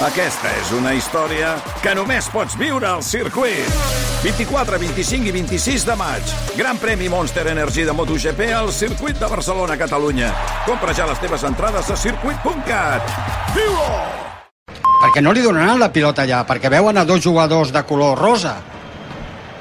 Aquesta és una història que només pots viure al circuit. 24, 25 i 26 de maig. Gran premi Monster Energy de MotoGP al circuit de Barcelona, Catalunya. Compra ja les teves entrades a circuit.cat. Viu-ho! Perquè no li donaran la pilota allà, perquè veuen a dos jugadors de color rosa.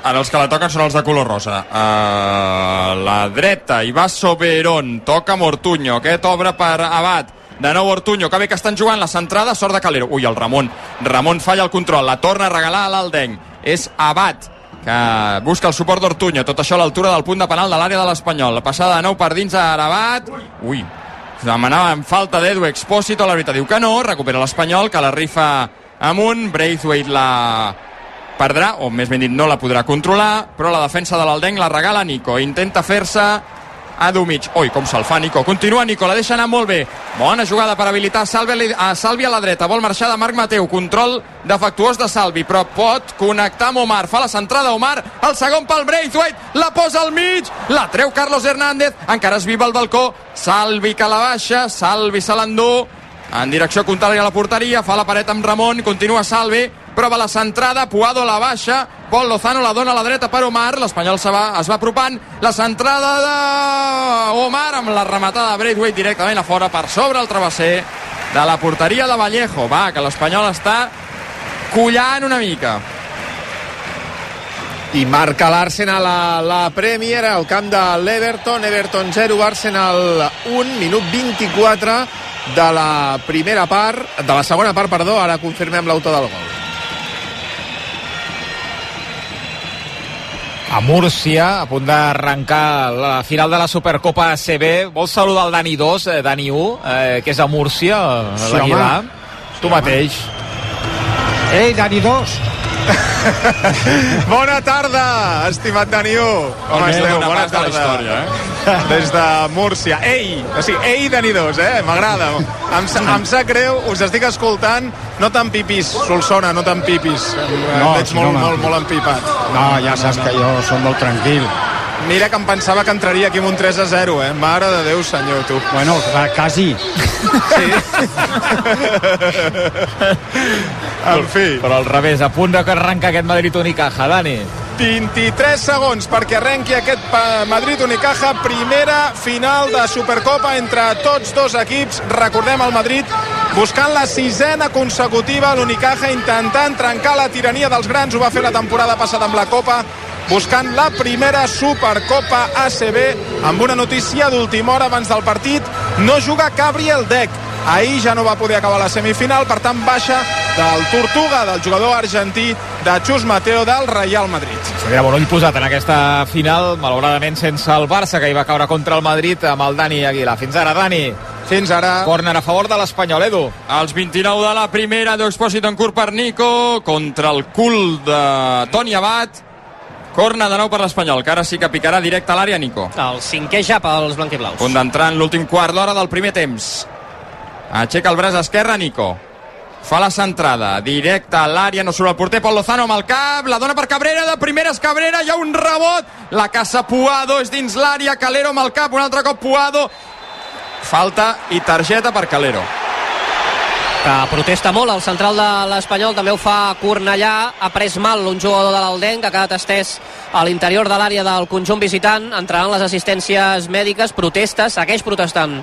Ara els que la toquen són els de color rosa. A la dreta, hi va Soberon, toca Mortuño, aquest obre per Abad. De nou Ortuño, que bé que estan jugant la centrada, sort de Calero. Ui, el Ramon. Ramon falla el control, la torna a regalar a l'Aldenc. És Abad, que busca el suport d'Ortuño. Tot això a l'altura del punt de penal de l'àrea de l'Espanyol. La passada de nou per dins a Arabat. Ui, demanava en falta d'Edu Expósito, veritat diu que no, recupera l'Espanyol, que la rifa amunt, Braithwaite la perdrà, o més ben dit no la podrà controlar, però la defensa de l'Aldenc la regala Nico, intenta fer-se a Dumic. Oi, com se'l fa Nico. Continua Nico, la deixa anar molt bé. Bona jugada per habilitar Salvi a, Salvi a la dreta. Vol marxar de Marc Mateu. Control defectuós de Salvi, però pot connectar amb Omar. Fa la centrada Omar, el segon pel Braithwaite, la posa al mig, la treu Carlos Hernández, encara es viva al balcó. Salvi que la baixa, Salvi se l'endú en direcció contrària a la porteria, fa la paret amb Ramon, continua Salvi, prova la centrada, Puado la baixa, Pol Lozano la dona a la dreta per Omar, l'Espanyol se va, es va apropant, la centrada de Omar amb la rematada de Braithwaite directament a fora per sobre el travesser de la porteria de Vallejo. Va, que l'Espanyol està collant una mica. I marca l'Arsenal a la Premier al camp de l'Everton. Everton 0, Arsenal 1, minut 24 de la primera part, de la segona part, perdó, ara confirmem l'autor del gol. A Múrcia, a punt d'arrencar la final de la Supercopa ACB. Vols saludar el Dani 2, eh, Dani 1, eh, que és a Múrcia, a Sí, l'Aguilar? Tu mateix. Ei, Dani 2! Bona tarda, estimat Daniú. Com Almenys esteu? Bona part de tarda. història, eh? Des de Múrcia. Ei, o sigui, ei Dani 2, eh? M'agrada. Em, em sap greu, us estic escoltant. No tan pipis, Solsona, no tan pipis. No, em veig sí, molt, home. molt, molt empipat. No, ja saps que jo som molt tranquil. Mira que em pensava que entraria aquí amb un 3 a 0, eh? Mare de Déu, senyor, tu. Bueno, quasi. En fi. Però al revés, a punt de que arrenca aquest Madrid-Unicaja, Dani. 23 segons perquè arrenqui aquest Madrid-Unicaja, primera final de Supercopa entre tots dos equips. Recordem el Madrid buscant la sisena consecutiva, l'Unicaja intentant trencar la tirania dels grans, ho va fer la temporada passada amb la Copa, buscant la primera Supercopa ACB amb una notícia d'última hora abans del partit no juga Gabriel Deck ahir ja no va poder acabar la semifinal per tant baixa del Tortuga del jugador argentí de Xus Mateo del Real Madrid Seria bon ull posat en aquesta final, malauradament sense el Barça, que hi va caure contra el Madrid amb el Dani Aguilar. Fins ara, Dani. fins ara Corner a favor de l'Espanyol, Edu. Els 29 de la primera d'Expòsit en curt per Nico contra el cul de Toni Abad. Corna de nou per l'Espanyol, que ara sí que picarà directe a l'àrea Nico. El cinquè ja pels blanquiblaus. Punt d'entrar en l'últim quart d'hora del primer temps. Aixeca el braç esquerre Nico. Fa la centrada, directa a l'àrea, no surt el porter, Pol Lozano amb el cap, la dona per Cabrera, de primeres Cabrera, hi ha un rebot, la caça Puado, és dins l'àrea, Calero amb el cap, un altre cop Puado, falta i targeta per Calero. Que protesta molt, el central de l'Espanyol. També ho fa Cornellà, ha pres mal un jugador de l'Aldenc, ha quedat estès a l'interior de l'àrea del conjunt visitant, entraran les assistències mèdiques, protesta, segueix protestant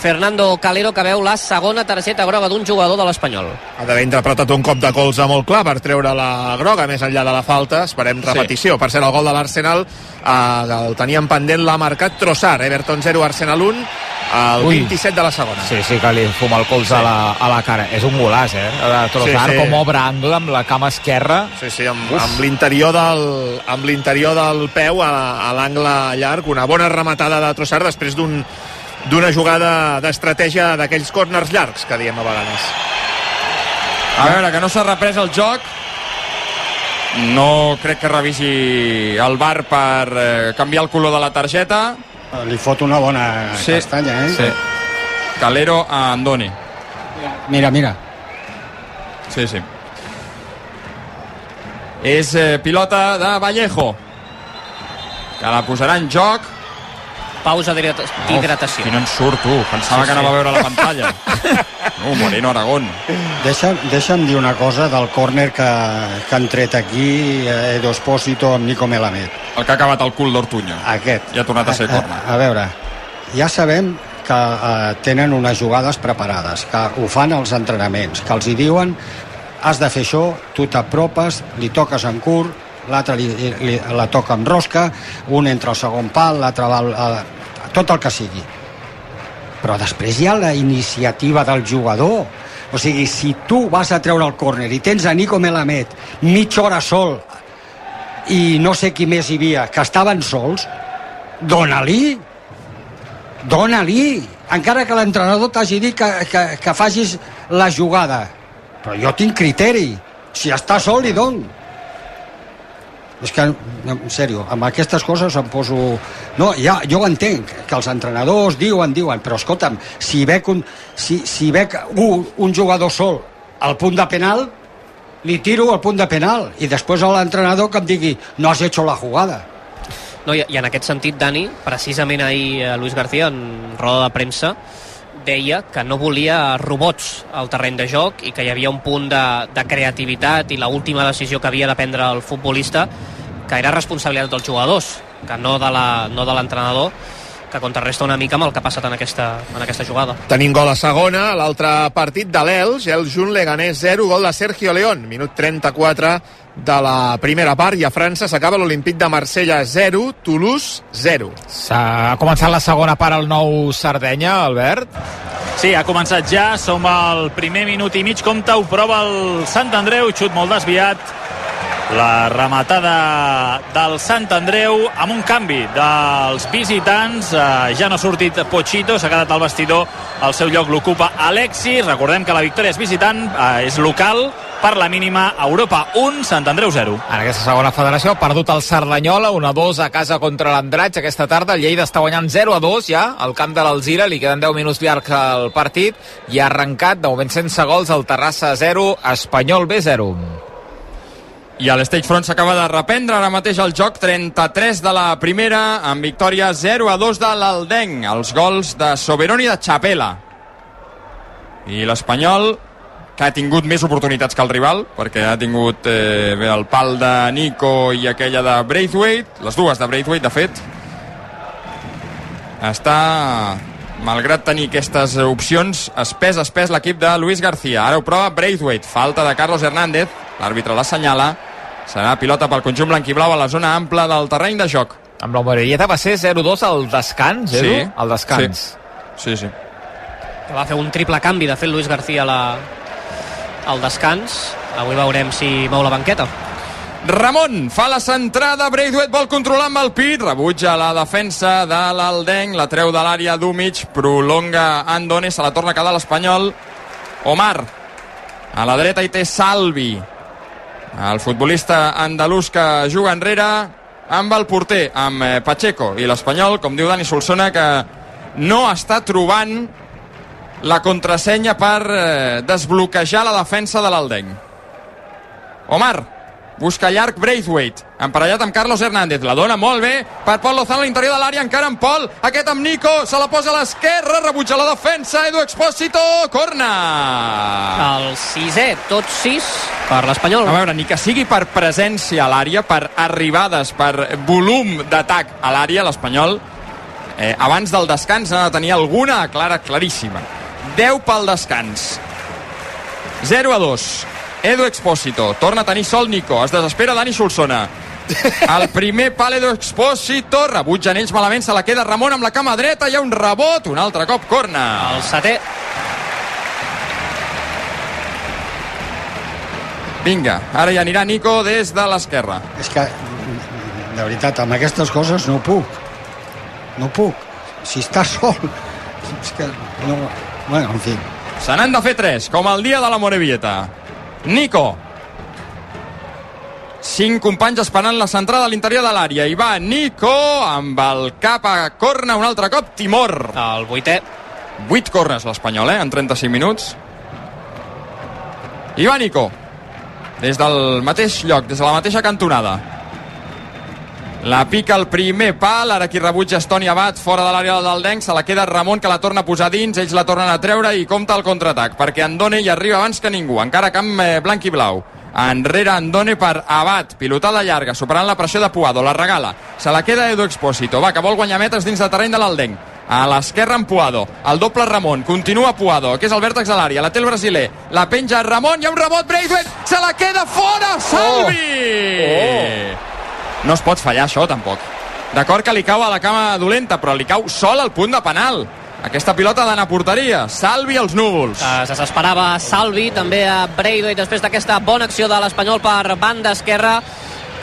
Fernando Calero, que veu la segona targeta groga d'un jugador de l'Espanyol. ha d'haver interpretat un cop de colze molt clar per treure la groga més enllà de la falta, esperem repetició per ser el gol de l'Arsenal eh, el teníem pendent, l'ha marcat Trossard Everton 0, Arsenal 1 el Ui. 27 de la segona Sí, sí, que li fuma el colze a, la, a la cara. És un golaç, eh? De Trossard, Sí, sí. com obre angle amb la cama esquerra. Sí, sí, amb, amb l'interior del, amb l'interior del peu a, a l'angle llarg, una bona rematada de Trossard després d'un d'una jugada d'estratègia d'aquells corners llargs que diem a vegades. A veure, que no s'ha reprès el joc. No crec que revisi el bar per eh, canviar el color de la targeta. Li fot una bona Sí, castanya, eh? sí. Calero a Andoni. Mira, mira. Sí, sí. És eh, pilota de Vallejo, que la posarà en joc pausa d'hidrata- d'hidratació. Quin ensurt, tu. Pensava Sí, que anava sí. a veure la pantalla. No, Moreno Aragón. Deixa'm, deixa'm dir una cosa del córner que, que han tret aquí eh, Edo Espósito amb Nico Melamed. El que ha acabat el cul d'Ortuño. Aquest. I ha tornat a ser córner. A, a, a veure, ja sabem que eh, tenen unes jugades preparades, que ho fan als entrenaments, que els hi diuen has de fer això, tu t'apropes, li toques en curt, l'altre la toca en rosca, un entra al segon pal, l'altre va al, tot el que sigui. Però després hi ha la iniciativa del jugador. O sigui, si tu vas a treure el córner i tens a Nico Melamed mitja hora sol i no sé qui més hi havia, que estaven sols, dona-li dona-li encara que l'entrenador t'hagi dit que, que, que facis la jugada. Però jo tinc criteri. Si està sol li don és que, en sèrio, amb aquestes coses em poso... No, ja, jo ho entenc, que els entrenadors diuen, diuen, però escolta'm, si veig un, si, si veig un, un jugador sol al punt de penal, li tiro al punt de penal i després a l'entrenador que em digui no has hecho la jugada. No, i, I en aquest sentit, Dani, precisament ahir eh, Luis García, en roda de premsa, deia que no volia robots al terreny de joc i que hi havia un punt de, de creativitat i l última decisió que havia de prendre el futbolista que era responsabilitat dels jugadors que no de l'entrenador que contrarresta una mica amb el que ha passat en aquesta, en aquesta jugada. Tenim gol a segona, l'altre partit de l'Elx, el Junt Leganés 0, gol de Sergio León, minut 34 de la primera part, i a França s'acaba l'Olimpíc de Marsella 0, Toulouse 0. S'ha començat la segona part al nou Sardenya, Albert. Sí, ha començat ja, som al primer minut i mig, compta, ho prova el Sant Andreu, xut molt desviat, la rematada del Sant Andreu amb un canvi dels visitants. Eh, ja no ha sortit Pochito s'ha quedat al vestidor. El seu lloc l'ocupa Alexis recordem que la victòria és visitant eh, és local per la mínima Europa. 1, Sant Andreu 0 En aquesta segona federació ha perdut el Cerdanyola, 1-2 a casa contra l'Andratx aquesta tarda. Lleida està guanyant 0-2 ja al camp de l'Alzira, li queden 10 minuts llarg al partit i ha arrencat, de moment sense gols, el Terrassa 0, Espanyol B 0. I a l'Stage Front s'acaba de reprendre ara mateix el joc 33 de la primera amb victòria 0 a 2 de l'Aldenc els gols de Soberoni i de Chapela. I l'Espanyol que ha tingut més oportunitats que el rival perquè ha tingut eh, bé, el pal de Nico i aquella de Braithwaite les dues de Braithwaite de fet. Està malgrat tenir aquestes opcions espès, espès l'equip de Luis García. Ara ho prova Braithwaite, falta de Carlos Hernández. L'àrbitre l'assenyala serà pilota pel conjunt blanquiblau a la zona ampla del terreny de joc Amb la Morelleta va ser 0-2 al descans, Edu? Sí. Al descans. sí, sí que va fer un triple canvi de fet Luis García a la, al descans avui veurem si mou la banqueta Ramon fa la centrada, Braithwaite vol controlar amb el pit, rebutja la defensa de l'Aldenc, la treu de l'àrea d'Úmig, prolonga Andone, se la torna a quedar l'Espanyol. Omar, a la dreta hi té Salvi, el futbolista andalús que juga enrere amb el porter, amb eh, Pacheco, i l'Espanyol, com diu Dani Solsona, que no està trobant la contrasenya per eh, desbloquejar la defensa de l'Aldenc. Omar, busca llarg Braithwaite, emparellat amb Carlos Hernández, la dona molt bé per Pol Lozano a l'interior de l'àrea, encara amb Pol, aquest amb Nico, se la posa a l'esquerra, rebutja la defensa, Edu Expósito, corna! el sisè, tot sis per l'Espanyol. A veure, ni que sigui per presència a l'àrea, per arribades, per volum d'atac a l'àrea, l'Espanyol, eh, abans del descans ha de tenir alguna clara, claríssima. 10 pel descans. 0 a 2. Edu Expósito. Torna a tenir sol Nico. Es desespera Dani Solsona. El primer pal Edu Expósito. Rebutgen ells malament. Se la queda Ramon amb la cama dreta. Hi ha un rebot. Un altre cop corna. el setè Vinga, ara hi anirà Nico des de l'esquerra. És que, de veritat, amb aquestes coses no puc. No puc. Si està sol... És que no... Bueno, en fi. Se n'han de fer tres, com el dia de la Morevieta. Nico. Cinc companys esperant la centrada a l'interior de l'àrea. I va Nico amb el cap a corna un altre cop. Timor. el vuitè 8 cornes l'Espanyol, eh, en 35 minuts. I va Nico. Des del mateix lloc, des de la mateixa cantonada. La pica el primer pal, ara qui rebutja és Toni Abad, fora de l'àrea del Denc, se la queda Ramon, que la torna a posar dins, ells la tornen a treure i compta el contraatac, perquè Andone hi arriba abans que ningú, encara camp eh, blanc i blau. Enrere Andone per Abad, pilotada llarga, superant la pressió de Puado, la regala, se la queda Edu Expósito, va, que vol guanyar metres dins de terreny de l'Aldenc. A l'esquerra en Puado, el doble Ramon, continua Puado, que és el vèrtex de l'àrea, la té el brasiler, la penja Ramon, hi ha un rebot, Braithwaite, se la queda fora, Salvi! Oh. No es pot fallar això, tampoc. D'acord que li cau a la cama dolenta, però li cau sol al punt de penal. Aquesta pilota ha d'anar a porteria. Salvi els núvols. Es desesperava Salvi, també a Braithwaite després d'aquesta bona acció de l'Espanyol per banda esquerra.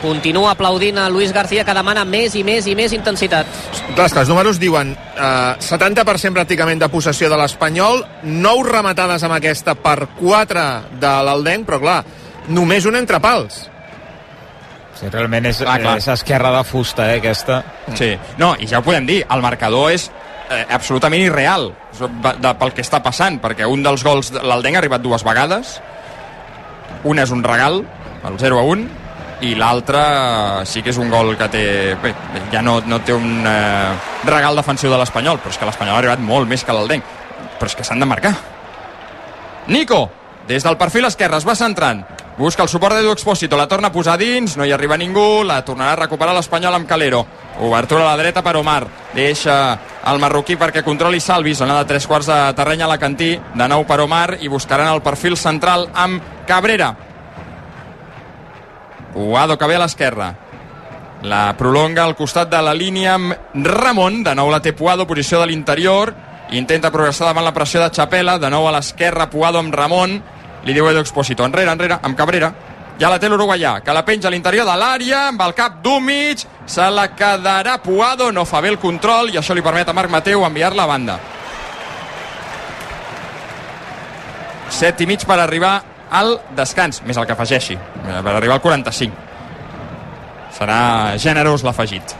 Continua aplaudint a Luis García que demana més i més i més intensitat. Clar, és que els números diuen eh, 70% pràcticament de possessió de l'Espanyol, 9 rematades amb aquesta per 4 de l'Aldenc, però clar, només un entre pals. Sí, realment és, Clar, clar. és esquerra de fusta, eh, aquesta. Sí. No, i ja ho podem dir, el marcador és eh, absolutament irreal de, de, pel que està passant, perquè un dels gols de l'Aldenc ha arribat dues vegades, un és un regal, el 0 a 1, i l'altre sí que és un gol que té... Bé, ja no, no té un eh, regal defensiu de l'Espanyol, però és que l'Espanyol ha arribat molt més que l'Aldenc. Però és que s'han de marcar. Nico, des del perfil esquerre es va centrant, busca el suport d'Edu Expósito, la torna a posar dins, no hi arriba ningú, la tornarà a recuperar l'Espanyol amb Calero. Obertura a la dreta per Omar, deixa el marroquí perquè controli Salvi, zona de tres quarts de terreny a la Cantí, de nou per Omar i buscaran el perfil central amb Cabrera. Puado que ve a l'esquerra. La prolonga al costat de la línia amb Ramon, de nou la té Puado, posició de l'interior, intenta progressar davant la pressió de Chapela, de nou a l'esquerra Puado amb Ramon, li diu Edu Expósito, enrere, enrere, amb Cabrera, ja la té l'uruguaià, que la penja a l'interior de l'àrea, amb el cap d'un mig, se la quedarà Puado, no fa bé el control, i això li permet a Marc Mateu enviar-la a banda. Set i mig per arribar al descans, més el que afegeixi, eh, per arribar al 45. Serà generós l'afegit.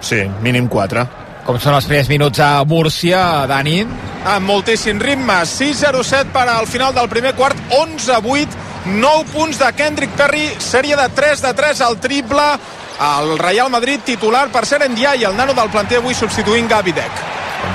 Sí, mínim 4. Com són els primers minuts a Múrcia, Dani? amb moltíssim ritme 6-0-7 per al final del primer quart 11-8 9 punts de Kendrick Perry sèrie de 3 de 3 al triple el Real Madrid titular per ser i el nano del planter avui substituint Gavi Deck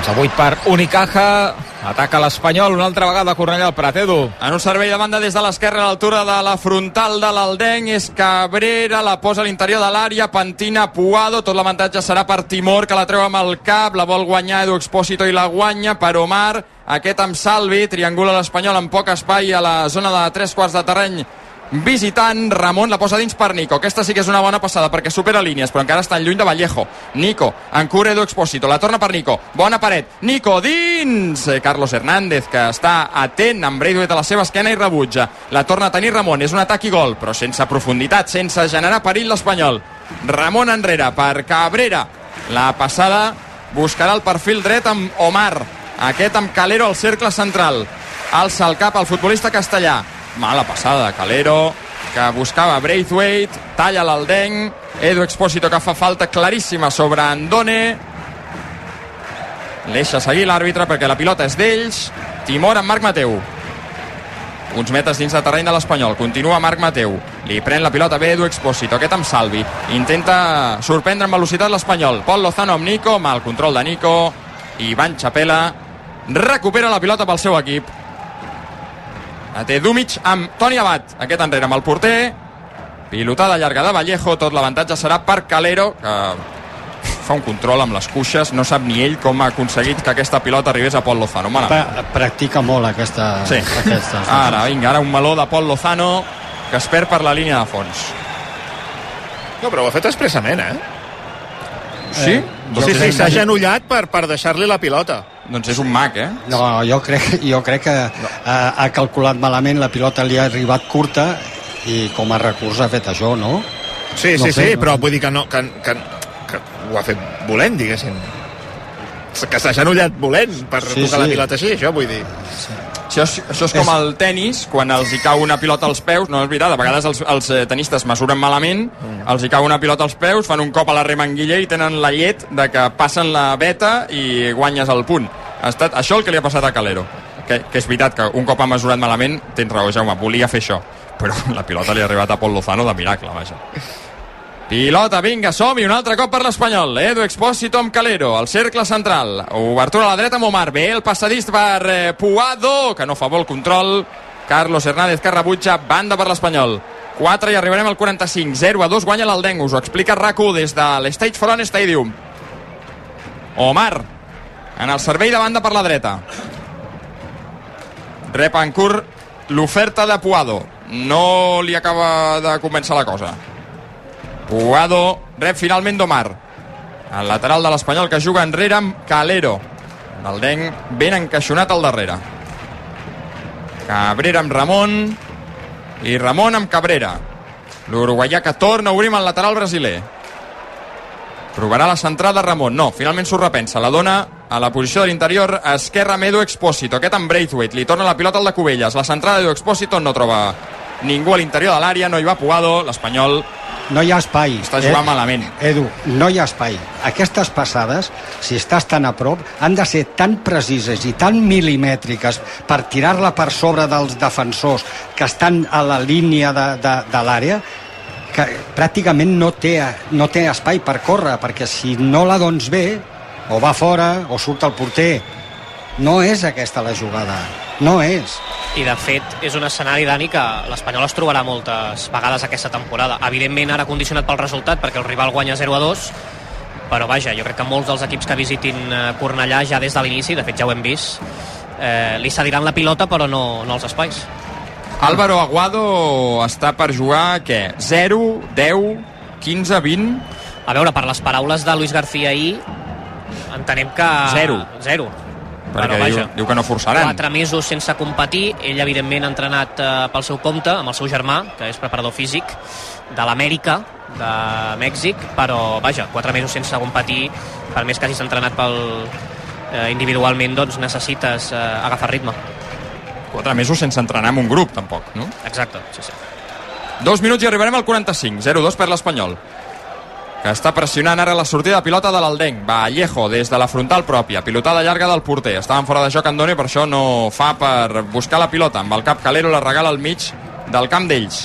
11-8 per Unicaja. Ataca l'Espanyol una altra vegada Cornellà al Prat, Edu. En un servei de banda des de l'esquerra a l'altura de la frontal de l'Aldenc és Cabrera, la posa a l'interior de l'àrea, pentina Puado, tot l'avantatge serà per Timor que la treu amb el cap, la vol guanyar Edu Expósito i la guanya per Omar, aquest amb Salvi, triangula l'Espanyol amb poc espai a la zona de tres quarts de terreny visitant, Ramon la posa dins per Nico. Aquesta sí que és una bona passada perquè supera línies però encara està lluny de Vallejo. Nico, en cura Edu Expósito, la torna per Nico. Bona paret, Nico dins. Eh, Carlos Hernández que està atent amb Braithwaite a la seva esquena i rebutja. La torna a tenir Ramon, és un atac i gol però sense profunditat, sense generar perill l'Espanyol. Ramon enrere per Cabrera, la passada buscarà el perfil dret amb Omar. Aquest amb Calero al cercle central. Alça el cap al futbolista castellà mala passada de Calero que buscava Braithwaite talla l'Aldenc Edu Expósito que fa falta claríssima sobre Andone. Deixa seguir l'àrbitre perquè la pilota és d'ells. Timor amb Marc Mateu. Uns metres dins de terreny de l'Espanyol. Continua Marc Mateu, li pren la pilota bé Edu Expósito, aquest amb Salvi. Intenta sorprendre amb velocitat l'Espanyol. Pol Lozano amb Nico, mal control de Nico. Ivan Chapela recupera la pilota pel seu equip la té Dumic amb Toni Abad aquest enrere amb el porter pilotada llarga de Vallejo tot l'avantatge serà per Calero que fa un control amb les cuixes no sap ni ell com ha aconseguit que aquesta pilota arribés a Pol Lozano pra practica molt aquesta, Sí. aquestes Ara, vinga, ara un meló de Pol Lozano que es perd per la línia de fons. No, però ho ha fet expressament, eh? Sí? Jo sí, sí, crec s'ha genollat per, per deixar-li la pilota. Doncs és un mag, eh? No, jo crec, jo crec que ha, ha calculat malament, la pilota li ha arribat curta i com a recurs ha fet això, no? Sí, No sí, sé, sí, no però sé. vull dir que, no, que, que, que ho ha fet volent, diguéssim. Que s'ha genollat volent per Sí, tocar la sí. pilota així, això vull dir. Això és, això és com el tennis, quan els hi cau una pilota als peus, no és veritat, a vegades els, els eh, tenistes mesuren malament, els hi cau una pilota als peus, fan un cop a la remanguilla i tenen la llet de que passen la beta i guanyes el punt. Ha estat això el que li ha passat a Calero. Que, que és veritat que un cop ha mesurat malament, tens raó, Jaume, volia fer això. Però la pilota li ha arribat a Pol Lozano de miracle, vaja. Pilota, vinga, som-hi, un altre cop per l'Espanyol. Edu Expósito amb Calero, al cercle central. Obertura a la dreta amb Omar. Bé, el passadís per eh, Puado, que no fa vol control. Carlos Hernández que rebutja, banda per l'Espanyol. 4 i arribarem al 45. 0 a 2 guanya l'Aldenc. Us ho explica RAC1 des de l'Stage Front Stadium. Omar, en el servei de banda per la dreta. Rep en curt l'oferta de Puado. No li acaba de convèncer la cosa. Puado rep finalment d'Omar. El lateral de l'Espanyol que juga enrere amb Calero. L'Aldenc ben encaixonat al darrere. Cabrera amb Ramon i Ramon amb Cabrera. L'uruguaià que torna a obrir amb el lateral brasiler. Provarà la centrada Ramon. No, finalment s'ho repensa. La dona a la posició de l'interior esquerra amb Edu Expósito. Aquest amb Braithwaite. Li torna la pilota al de Cubelles. La centrada d'Edu Expósito no troba ningú a l'interior de l'àrea. No hi va Puado. L'Espanyol no hi ha espai. Està jugant malament. Edu, no hi ha espai. Aquestes passades, si estàs tan a prop, han de ser tan precises i tan milimètriques per tirar-la per sobre dels defensors que estan a la línia de, de, de l'àrea que pràcticament no té, no té espai per córrer, perquè si no la dones bé, o va fora, o surt el porter. No és aquesta la jugada. No és. I de fet és un escenari, Dani, que l'Espanyol es trobarà moltes vegades aquesta temporada. Evidentment ara condicionat pel resultat perquè el rival guanya 0 a 2, però vaja, jo crec que molts dels equips que visitin eh, Cornellà ja des de l'inici, de fet ja ho hem vist, eh, li cediran la pilota però no, no els espais. Álvaro Aguado està per jugar, què? 0, 10, 15, 20? A veure, per les paraules de Luis García ahir, entenem que... Zero. Zero. Perquè Però, diu, vaja, diu que no forçaran. Quatre mesos sense competir, ell evidentment ha entrenat eh, pel seu compte, amb el seu germà, que és preparador físic de l'Amèrica, de Mèxic, però vaja, quatre mesos sense competir, per més que hagis entrenat pel, eh, individualment, doncs necessites eh, agafar ritme. Quatre mesos sense entrenar amb un grup, tampoc, no? Exacte, sí, sí. Dos minuts i arribarem al 45. 0-2 per l'Espanyol. Que està pressionant ara la sortida de pilota de l'Aldenc. Vallejo des de la frontal pròpia. Pilotada llarga del porter. Estaven fora de joc Andoni, per això no fa per buscar la pilota. Amb el cap Calero la regala al mig del camp d'ells.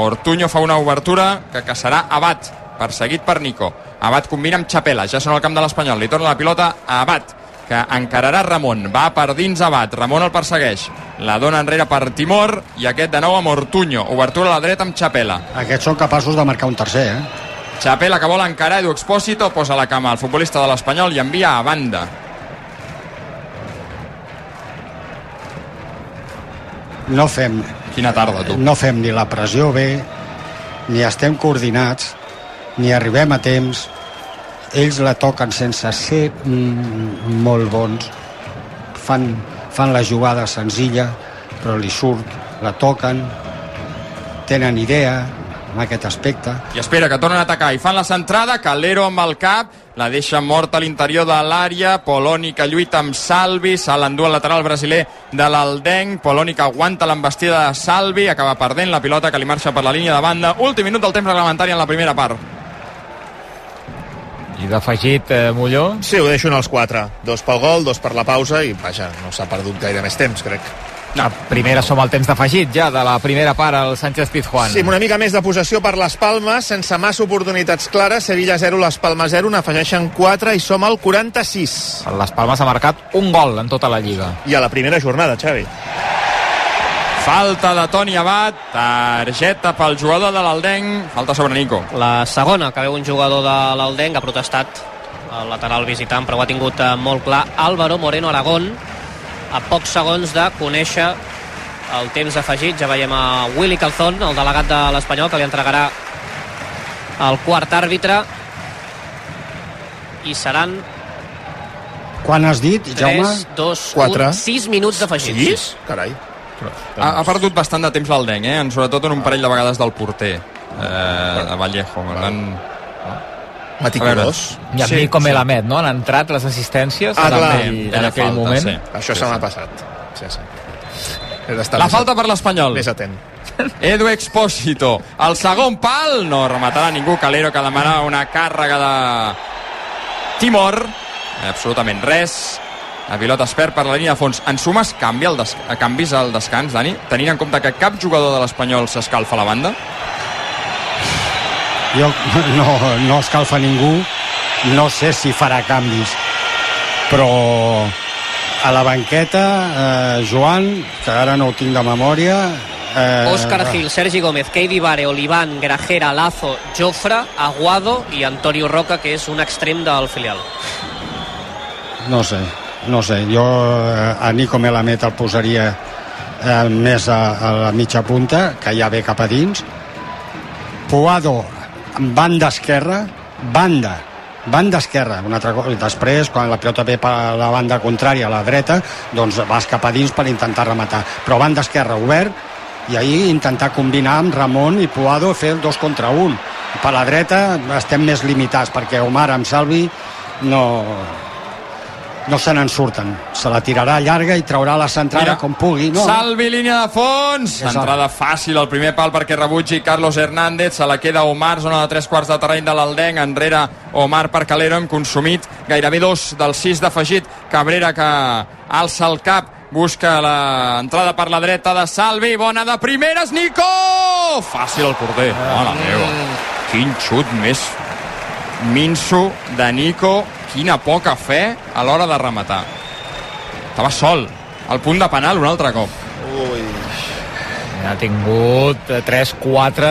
Ortuño fa una obertura que caçarà Abad, perseguit per Nico. Abad combina amb Chapela, ja són al camp de l'Espanyol. Li torna la pilota a Abad, que encararà Ramon. Va per dins Abad, Ramon el persegueix. La dona enrere per Timor i aquest de nou amb Ortuño. Obertura a la dreta amb Chapela. Aquests són capaços de marcar un tercer, eh? Chapela que vol encarar Edu Expósito posa la cama al futbolista de l'Espanyol i envia a banda. No fem, Quina tarda, tu. no fem ni la pressió bé, ni estem coordinats, ni arribem a temps. Ells la toquen sense ser mm, molt bons. Fan, fan la jugada senzilla, però li surt, la toquen, tenen idea en aquest aspecte. I espera que tornen a atacar i fan la centrada, Calero amb el cap, la deixa morta a l'interior de l'àrea, Poloni que lluita amb Salvi, se l'endú al lateral brasiler de l'Aldenc, Poloni que aguanta l'embestida de Salvi, acaba perdent la pilota que li marxa per la línia de banda, últim minut del temps reglamentari en la primera part. I d'afegit, eh, Molló? Sí, ho deixo en els quatre. Dos pel gol, dos per la pausa i, vaja, no s'ha perdut gaire més temps, crec. La primera som al temps d'afegit ja, de la primera part al Sánchez Pizjuán. Sí, una mica més de possessió per les Palmes, sense massa oportunitats clares, Sevilla 0, les Palmes 0, n'afegeixen 4 i som al 46. Les Palmes ha marcat un gol en tota la Lliga. I a la primera jornada, Xavi. Falta de Toni Abad, targeta pel jugador de l'Aldenc, falta sobre Nico. La segona, que veu un jugador de l'Aldenc, ha protestat el lateral visitant, però ho ha tingut eh, molt clar Álvaro Moreno Aragón, a pocs segons de conèixer el temps afegit. Ja veiem a Willy Calzón, el delegat de l'Espanyol, que li entregarà el quart àrbitre. I seran Quan has dit, Jaume? 3, 2, Quatre. 1, 6 minuts d'afegit. Sis? Carai. Ha, ha perdut bastant de temps l'Aldenc, eh? sobretot en un parell de vegades del porter, eh, de Vallejo. Per tant, Meticulós. I a Sí, mi com sí. Elamed, no? Han entrat les assistències Ah, en, clar. aquell, en aquell falta, moment. sí. Això se m'ha passat. Sí, sí. La falta per l'Espanyol. Més atent. Edu Expósito. El segon pal no rematarà ningú. Calero que demana una càrrega de Timor. Absolutament res. La pilota es perd per la línia de fons. En sumes canvia el des... canvis al descans, Dani? Tenint en compte que cap jugador de l'Espanyol s'escalfa a la banda? Jo no, no escalfa ningú no sé si farà canvis. Però a la banqueta eh, Joan, que ara no ho tinc de memòria eh, Òscar Gil, Sergi Gómez, Keidi Vare, Oliván, Grajera, Lazo, Jofre, Aguado i Antonio Roca, que és un extrem del filial. no sé, no sé. Jo eh, a Nico Melamed el posaria eh, més a, a la mitja punta que ja ve cap a dins. Puado banda esquerra banda banda esquerra, una altra cosa. Després, quan la pilota ve per la banda contrària, a la dreta, doncs vas cap a dins per intentar rematar. Però banda esquerra obert, i ahir intentar combinar amb Ramon i Puado fer el dos contra un. Per la dreta estem més limitats, perquè Omar amb Salvi no, no se n'en surten. Se la tirarà llarga i traurà la centrada Mira, com pugui. No, Salvi, línia de fons. El- Entrada fàcil al primer pal perquè rebutgi Carlos Hernández. Se la queda Omar, zona de tres quarts de terreny de l'Aldenc. Enrere Omar per Calero. Hem consumit gairebé dos del sis d'afegit. Cabrera que alça el cap busca l'entrada per la dreta de Salvi, bona de primeres, Nico! Fàcil el porter, mare meva. Quin xut més minso de Nico, quina poca fe a l'hora de rematar. Estava sol, al punt de penal un altre cop. Ha tingut 3-4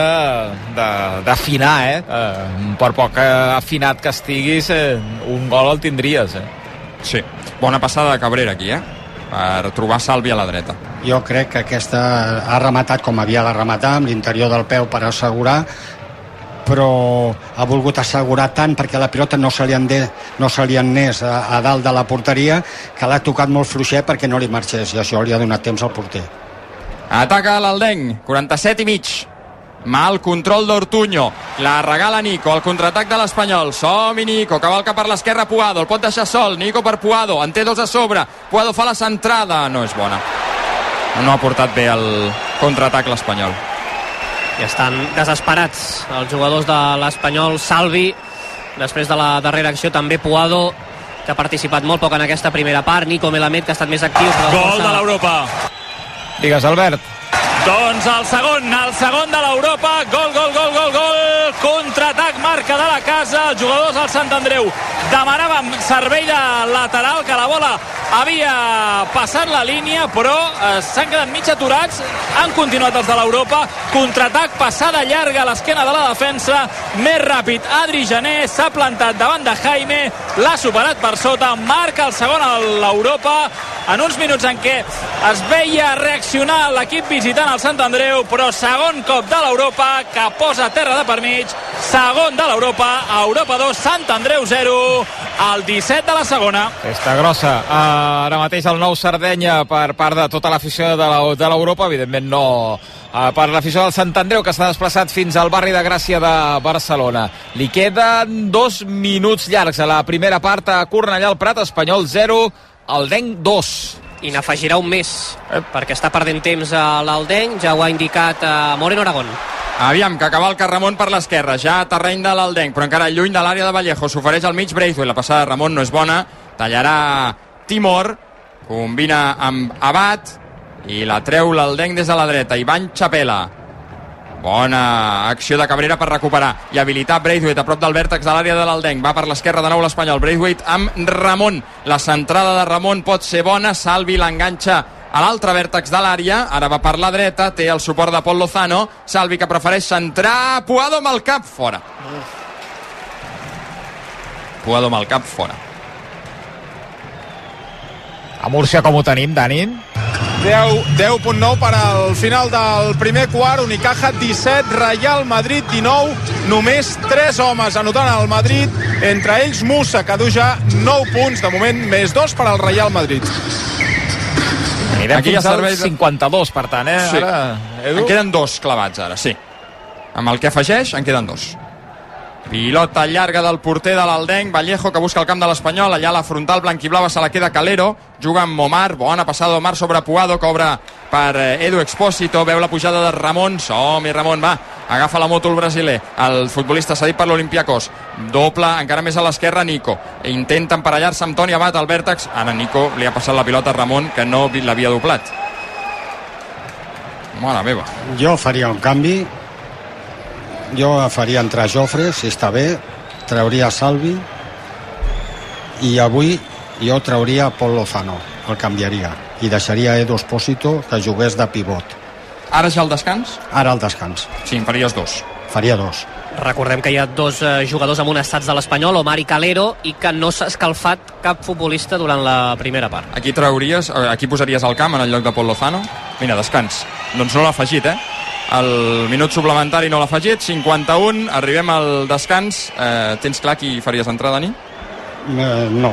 de- d'afinar, eh? eh? Per poc eh, afinat que estiguis, eh, un gol el tindries, eh? Sí, bona passada de Cabrera aquí, eh? Per trobar Salvi a la dreta. jo crec que aquesta ha rematat com havia de rematar, amb l'interior del peu per assegurar, però ha volgut assegurar tant perquè la pilota no se li, ande, no se li anés a, a dalt de la porteria que l'ha tocat molt fluixet perquè no li marxés i això li ha donat temps al porter. Ataca l'Aldenc, 47 i mig. Mal control d'Ortuño. La regala Nico, el contraatac de l'Espanyol. Som-hi Nico, cavalca per l'esquerra Puado. El pot deixar sol. Nico per Puado. En té dos a sobre. Puado fa la centrada. No és bona. No ha portat bé el contraatac l'Espanyol. I estan desesperats els jugadors de l'Espanyol. Salvi, després de la darrera acció, també Puado, que ha participat molt poc en aquesta primera part. Nico Melamed, que ha estat més actiu. però Gol força- de l'Europa. Digues, Albert. Doncs el segon, el segon de l'Europa, gol, gol, gol, gol, gol, contraatac, marca de la casa, els jugadors del Sant Andreu. Demanàvem servei de lateral, que la bola havia passat la línia, però eh, s'han quedat mig aturats, han continuat els de l'Europa, contraatac, passada llarga a l'esquena de la defensa, més ràpid, Adri Gené s'ha plantat davant de Jaime, l'ha superat per sota, marca el segon a l'Europa, en uns minuts en què es veia reaccionar l'equip visitant el Sant Andreu, però segon cop de l'Europa que posa terra de per mig, segon de l'Europa, Europa 2, Sant Andreu 0, al 17 de la segona. Festa grossa. Uh, ara mateix el nou Sardenya per part de tota l'afició de l'Europa, evidentment no uh, per l'afició del Sant Andreu que s'ha desplaçat fins al barri de Gràcia de Barcelona. Li queden dos minuts llargs a la primera part a Cornellà, el Prat, Espanyol 0, el Denc 2. I n'afegirà un més, eh? perquè està perdent temps a l'Aldenc, ja ho ha indicat a Moreno Aragón. Aviam, que cavalca Ramon per l'esquerra, ja a terreny de l'Aldenc, però encara lluny de l'àrea de Vallejo. S'ofereix al mig Braithwaite, la passada de Ramon no és bona, tallarà Timor, combina amb Abad, i la treu l'Aldenc des de la dreta. Ivan Chapela. Bona acció de Cabrera per recuperar i habilitar Braithwaite a prop del vèrtex de l'àrea de l'Aldenc. Va per l'esquerra de nou l'Espanyol. Braithwaite amb Ramon. La centrada de Ramon pot ser bona. Salvi l'enganxa a l'altre vèrtex de l'àrea. Ara va per la dreta. Té el suport de Pol Lozano. Salvi que prefereix centrar. Puado amb el cap fora. Puado amb el cap fora. A Múrcia com ho tenim, Dani? 10 10.9 per al final del primer quart, Unicaja 17, Real Madrid 19, només 3 homes anotant el Madrid, entre ells Musa, que du ja 9 punts, de moment més 2 per al Real Madrid. Anirem Aquí fins ja al serveix de- 52, per tant, eh? Sí. Ara, Edu? En queden dos clavats ara, sí. Amb el que afegeix, en queden dos. Pilota llarga del porter de l'Aldenc, Vallejo que busca el camp de l'Espanyol, allà a la frontal blanquiblava se la queda Calero, juga amb Omar, bona passada d'Omar sobre Puado, obre per eh, Edu Expósito, veu la pujada de Ramon, som-hi Ramon, va, agafa la moto el brasiler, el futbolista cedit per l'Olimpiakos, doble, encara més a l'esquerra Nico, intenta emparellar-se amb Toni Abat al vèrtex, ara Nico li ha passat la pilota a Ramon, que no vi- l'havia doblat. Mare meva. Jo faria un canvi jo faria entrar Jofre, si està bé, trauria Salvi i avui jo trauria Pol Lozano, el canviaria i deixaria Edo Espósito que jugués de pivot. Ara ja el descans? Ara al descans. Sí, en faries dos. Faria dos. Recordem que hi ha dos eh, jugadors amonestats de l'Espanyol, Omar i Calero, i que no s'ha escalfat cap futbolista durant la primera part. Aquí trauries, eh, aquí posaries el camp en el lloc de Pol Lozano. Mira, descans. Doncs no l'ha afegit, eh? El minut suplementari no l'ha afegit, 51, arribem al descans. Eh, tens clar qui faries entrar, Dani? Eh, no,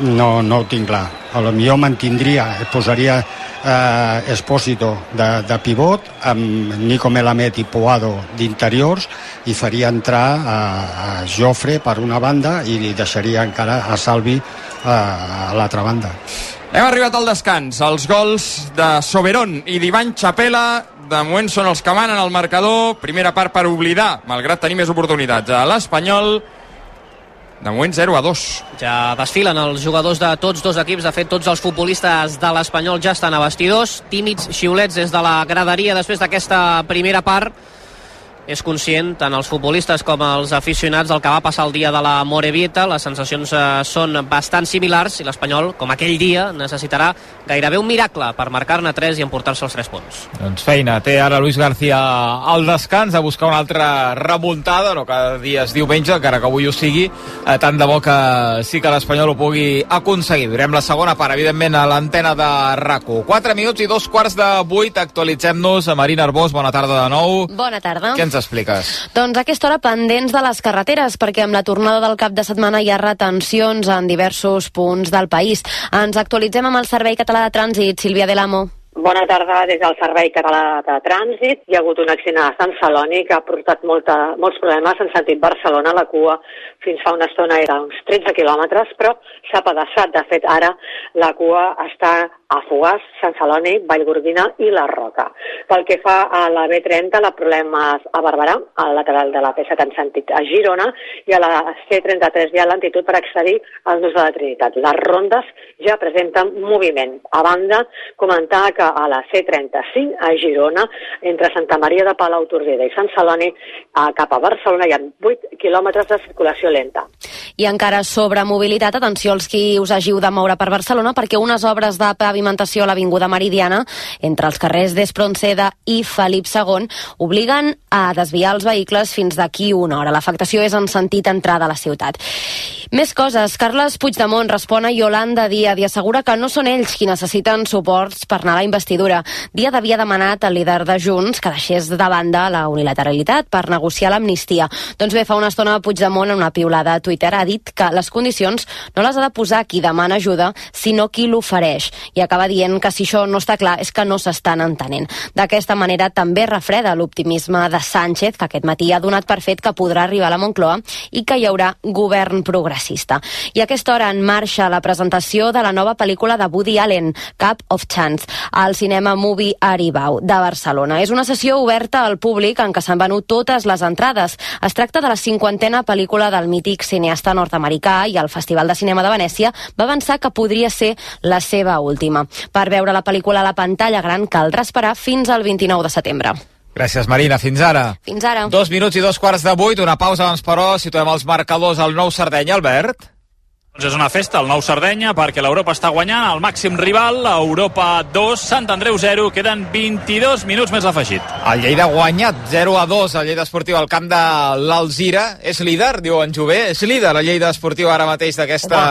no, no ho tinc clar. A lo millor mantindria, posaria eh, Espósito de, de pivot amb Nico Melamed i Poado d'interiors i faria entrar a, a Jofre per una banda i li deixaria encara a Salvi eh, a l'altra banda. Hem arribat al descans. Els gols de Soberón i d'Ivan Chapela de moment són els que manen al marcador. Primera part per oblidar, malgrat tenir més oportunitats. A l'Espanyol, de moment 0 a 2. Ja desfilen els jugadors de tots dos equips. De fet, tots els futbolistes de l'Espanyol ja estan a vestidors. Tímids xiulets des de la graderia després d'aquesta primera part és conscient, tant els futbolistes com els aficionats, del que va passar el dia de la Morevieta. Les sensacions eh, són bastant similars i l'Espanyol, com aquell dia, necessitarà gairebé un miracle per marcar-ne 3 i emportar-se els 3 punts. Doncs feina, té ara Luis García al descans a buscar una altra remuntada, no cada dia és diumenge, encara que avui ho sigui, eh, tant de bo que sí que l'Espanyol ho pugui aconseguir. Durem la segona part, evidentment, a l'antena de RAC1. 4 minuts i dos quarts de 8, actualitzem-nos. A Marina Arbós, bona tarda de nou. Bona tarda. Què ens expliques? Doncs a aquesta hora pendents de les carreteres, perquè amb la tornada del cap de setmana hi ha retencions en diversos punts del país. Ens actualitzem amb el Servei Català de Trànsit, Sílvia Delamo. Bona tarda des del Servei Català de Trànsit. Hi ha hagut un accident a Sant Celoni que ha portat molta, molts problemes en sentit Barcelona. La cua fins fa una estona era uns 13 quilòmetres, però s'ha pedaçat. De fet, ara la cua està a Fogàs, Sant Celoni, Vallgordina i la Roca. Pel que fa a la B30, la problema és a Barberà, al lateral de la P7 en sentit a Girona, i a la C33 hi ha lentitud per accedir al nus de la Trinitat. Les rondes ja presenten moviment. A banda, comentar que a la C35 a Girona, entre Santa Maria de Palau, Tordera i Sant Celoni, a cap a Barcelona hi ha 8 quilòmetres de circulació lenta. I encara sobre mobilitat, atenció als qui us hagiu de moure per Barcelona, perquè unes obres de pavimentació a l'Avinguda Meridiana, entre els carrers d'Espronceda i Felip II, obliguen a desviar els vehicles fins d'aquí una hora. L'afectació és en sentit entrada a la ciutat. Més coses. Carles Puigdemont respon a Yolanda Díaz i assegura que no són ells qui necessiten suports per anar a la investidura. Díaz havia demanat al líder de Junts que deixés de banda la unilateralitat per negociar l'amnistia. Doncs bé, fa una estona Puigdemont en una piulada a Twitter ha dit que les condicions no les ha de posar qui demana ajuda, sinó qui l'ofereix. I acaba dient que si això no està clar és que no s'estan entenent. D'aquesta manera també refreda l'optimisme de Sánchez, que aquest matí ha donat per fet que podrà arribar a la Moncloa i que hi haurà govern progressista. I a aquesta hora en marxa la presentació de la nova pel·lícula de Woody Allen, Cap of Chance, al cinema Movie Aribau de Barcelona. És una sessió oberta al públic en què s'han venut totes les entrades. Es tracta de la cinquantena pel·lícula del mític cineasta nord-americà i el Festival de Cinema de Venècia va avançar que podria ser la seva última. Per veure la pel·lícula a la pantalla gran caldrà esperar fins al 29 de setembre. Gràcies, Marina. Fins ara. Fins ara. Dos minuts i dos quarts de vuit, una pausa abans, però situem els marcadors al nou Sardenya, Albert. Doncs és una festa, el nou Sardenya, perquè l'Europa està guanyant el màxim rival, Europa 2, Sant Andreu 0, queden 22 minuts més afegit. El Lleida ha guanyat 0 a 2 el Lleida Esportiu al camp de l'Alzira. És líder, diu en Jové, és líder el Lleida Esportiu ara mateix d'aquesta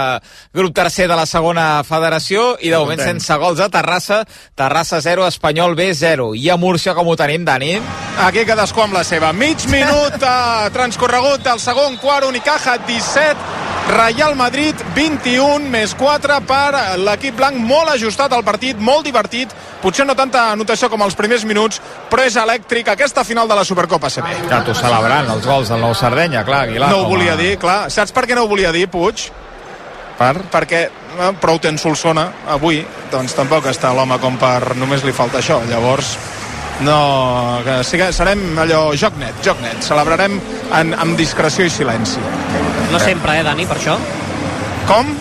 grup tercer de la segona federació i de moment content. sense gols a Terrassa. Terrassa 0, Espanyol B 0. I a Múrcia com ho tenim, Dani? Aquí cadascú amb la seva. Mig minut eh, transcorregut del segon quart, Unicaja 17, Real Madrid 21, més 4 per l'equip blanc, molt ajustat al partit, molt divertit, potser no tanta anotació com els primers minuts, però és elèctric aquesta final de la Supercopa CB. Ja t'ho celebrant, els gols del nou Sardenya, clar, Aguilar. No ho com a- volia dir, clar. Saps per què no ho volia dir, Puig? Per? Perquè eh, prou ten Solsona avui, doncs tampoc està l'home com per només li falta això. Llavors, no, que que serem allò joc net, joc net. Celebrarem en, amb discreció i silenci. No sempre, eh, Dani, per això? Com?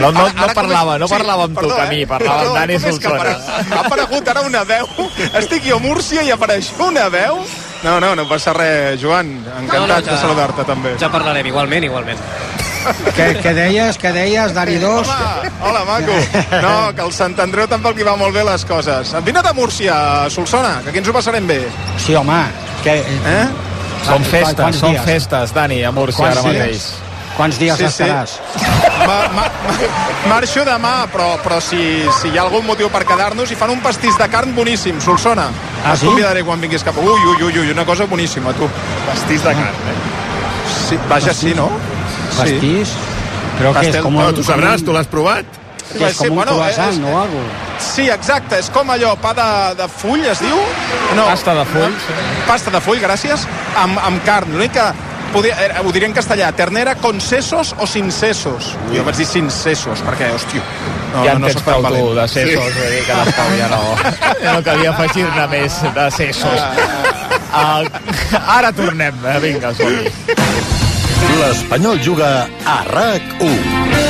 No, no, Ara- no ara parlava, com és- no parlava amb tu, perdó, Camí, eh? parlava amb Dani Solsona. Ha aparegut ara una veu. Estic jo a Múrcia i apareix una veu. No, no, no passa res, Joan. Encantat No, no, de ja- saludar-te, també. Ja parlarem, igualment, igualment. Què, què deies, què deies, Dani 2? Home, hola, maco. No, que el Sant Andreu tampoc li va molt bé les coses. Vine de Múrcia, Solsona, que aquí ens ho passarem bé. Sí, home. Que, Eh? Són festes, són festes, Dani, a Múrcia Quants ara dies? Quants dies Sí, sí. estaràs? Ma, ma, ma, marxo demà, però, però si, si hi ha algun motiu per quedar-nos, i fan un pastís de carn boníssim, Solsona. Ah, Et sí? convidaré quan vinguis cap. Ui, ui, ui, ui, una cosa boníssima, tu. Pastís de carn, eh? Sí, vaja, sí, no? Pastís? Però què és Pastel. com No, un, tu sabràs, tu l'has provat. que és com un croissant o alguna cosa? Sí, exacte, és com allò, pa de, de full, es diu? No. Pasta de full, sí. Pasta de full, gràcies, amb, amb carn. L'únic que podia, eh, ho diré en castellà, ternera con sesos o sin sesos. Jo vaig dir sin sesos, perquè, hòstia, no, ja no, en no tens soc tan prou tu valent. de sesos, sí. vull dir que ja no, ja no calia afegir-ne més de sesos. Uh, ara tornem, eh, vinga, som -hi. L'Espanyol juga a RAC1.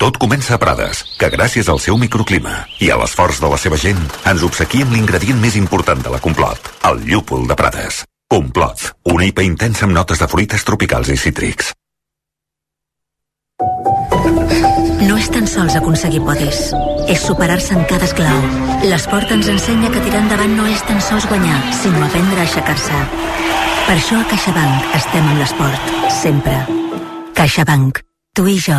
Tot comença a Prades, que gràcies al seu microclima i a l'esforç de la seva gent ens obsequia amb l'ingredient més important de la Complot, el llúpol de Prades. Complot, una IPA intensa amb notes de fruites tropicals i cítrics. No és tan sols aconseguir podis, és superar-se en cada esclau. L'esport ens ensenya que tirar endavant no és tan sols guanyar, sinó aprendre a aixecar-se. Per això a CaixaBank estem amb l'esport, sempre. CaixaBank. Tu i jo,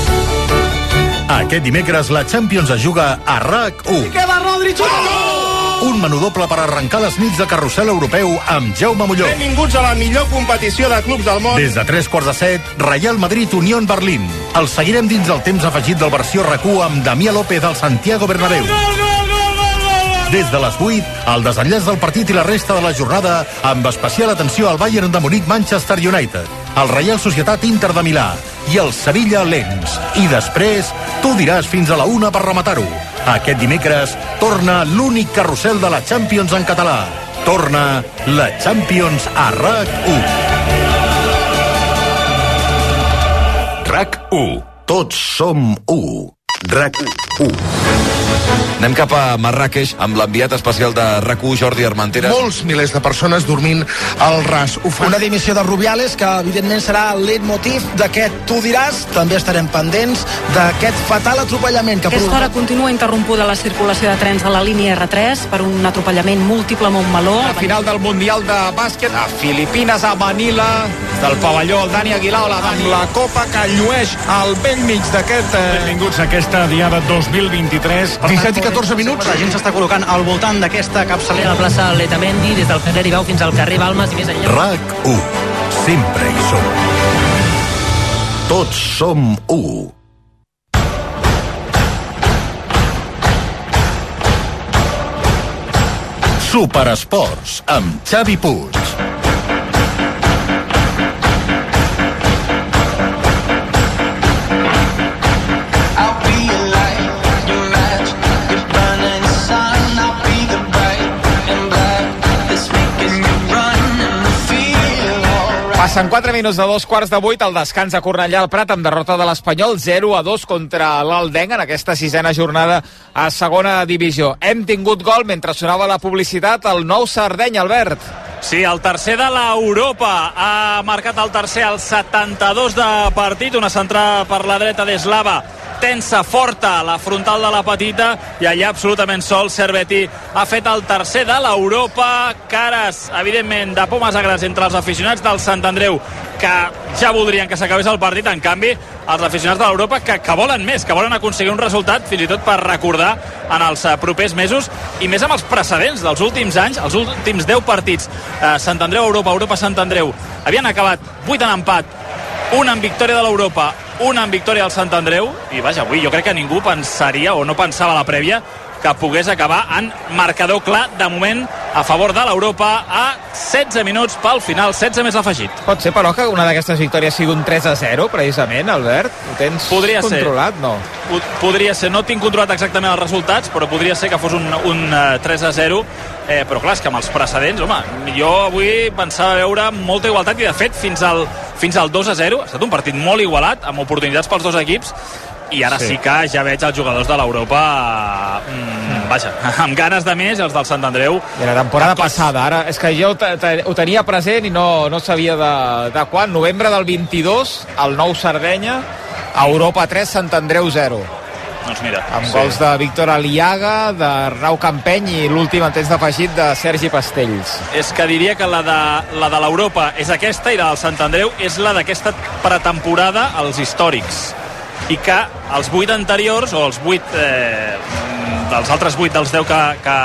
Aquest dimecres la Champions es juga a RAC1. Què va, Rodri, xuta! Un menú doble per arrencar les nits de carrusel europeu amb Jaume Molló. Benvinguts a la millor competició de clubs del món. Des de tres quarts de set, Real Madrid Unión Berlín. El seguirem dins del temps afegit del versió RAC1 amb Damià López al Santiago Bernabéu. Des de les 8, el desenllaç del partit i la resta de la jornada amb especial atenció al Bayern de Munic Manchester United, el Real Societat Inter de Milà i el Sevilla Lens. I després, tu diràs fins a la una per rematar-ho. Aquest dimecres torna l'únic carrusel de la Champions en català. Torna la Champions a RAC1. RAC1. Tots som u. RAC1. Anem cap a Marràqueix amb l'enviat especial de RAC1, Jordi Armenteres. Molts milers de persones dormint al ras. Ho fan. Una dimissió de Rubiales que evidentment serà el leitmotiv d'aquest tu diràs. També estarem pendents d'aquest fatal atropellament que A aquesta hora continua interrompuda la circulació de trens de la línia R3 per un atropellament múltiple a Montmeló. La final del Mundial de Bàsquet a Filipines, a Manila, del pavelló, el Dani Aguilar, la Dani. amb la copa que llueix al vell mig d'aquest... Eh... Benvinguts a aquesta diada 2023. 17 i 14 minuts. La gent s'està col·locant al voltant d'aquesta capçalera. A la plaça Letamendi, des del carrer Ibau fins al carrer Balmes i més enllà. RAC1. Sempre hi som. Tots som u. Superesports amb Xavi Puig. Passen 4 minuts de dos quarts de vuit al descans a Cornellà al Prat amb derrota de l'Espanyol 0 a 2 contra l'Aldenc en aquesta sisena jornada a segona divisió. Hem tingut gol mentre sonava la publicitat el nou Sardeny, Albert. Sí, el tercer de l'Europa. Ha marcat el tercer al 72 de partit, una centrada per la dreta d'Eslava. Tensa, forta, la frontal de la petita, i allà absolutament sol Cerveti ha fet el tercer de l'Europa, cares, evidentment, de pomes agres entre els aficionats del Sant Andreu, que ja voldrien que s'acabés el partit, en canvi, els aficionats de l'Europa que, que volen més, que volen aconseguir un resultat fins i tot per recordar en els propers mesos i més amb els precedents dels últims anys, els últims 10 partits eh, Sant Andreu Europa, Europa Sant Andreu. Havien acabat 8 en empat una en victòria de l'Europa, una en victòria del Sant Andreu. I vaja, avui jo crec que ningú pensaria o no pensava la prèvia que pogués acabar en marcador clar de moment a favor de l'Europa a 16 minuts pel final, 16 més afegit. Pot ser, però, que una d'aquestes victòries sigui un 3 a 0, precisament, Albert? Ho tens Podria ser. controlat, no? Pod- Podria ser, no tinc controlat exactament els resultats, però podria ser que fos un, un eh, 3 a 0, eh, però clar, és que amb els precedents, home, jo avui pensava veure molta igualtat i de fet fins al, fins al 2 a 0 ha estat un partit molt igualat, amb oportunitats pels dos equips, i ara Sí. sí, que ja veig els jugadors de l'Europa mm, vaja, amb ganes de més els del Sant Andreu I la temporada passada, ara, és que jo ho tenia present i no, no sabia de, de quan. Novembre del 22, el nou Sardenya, Europa 3, Sant Andreu 0. doncs mira, Amb sí. gols de Víctor Aliaga, d'Arnau Campeny i l'últim en temps d'afegit de Sergi Pastells. és que diria que la de, la de l'Europa és aquesta i la del Sant Andreu és la d'aquesta pretemporada als històrics i que els vuit anteriors o els vuit eh, dels altres vuit dels 10 que, que,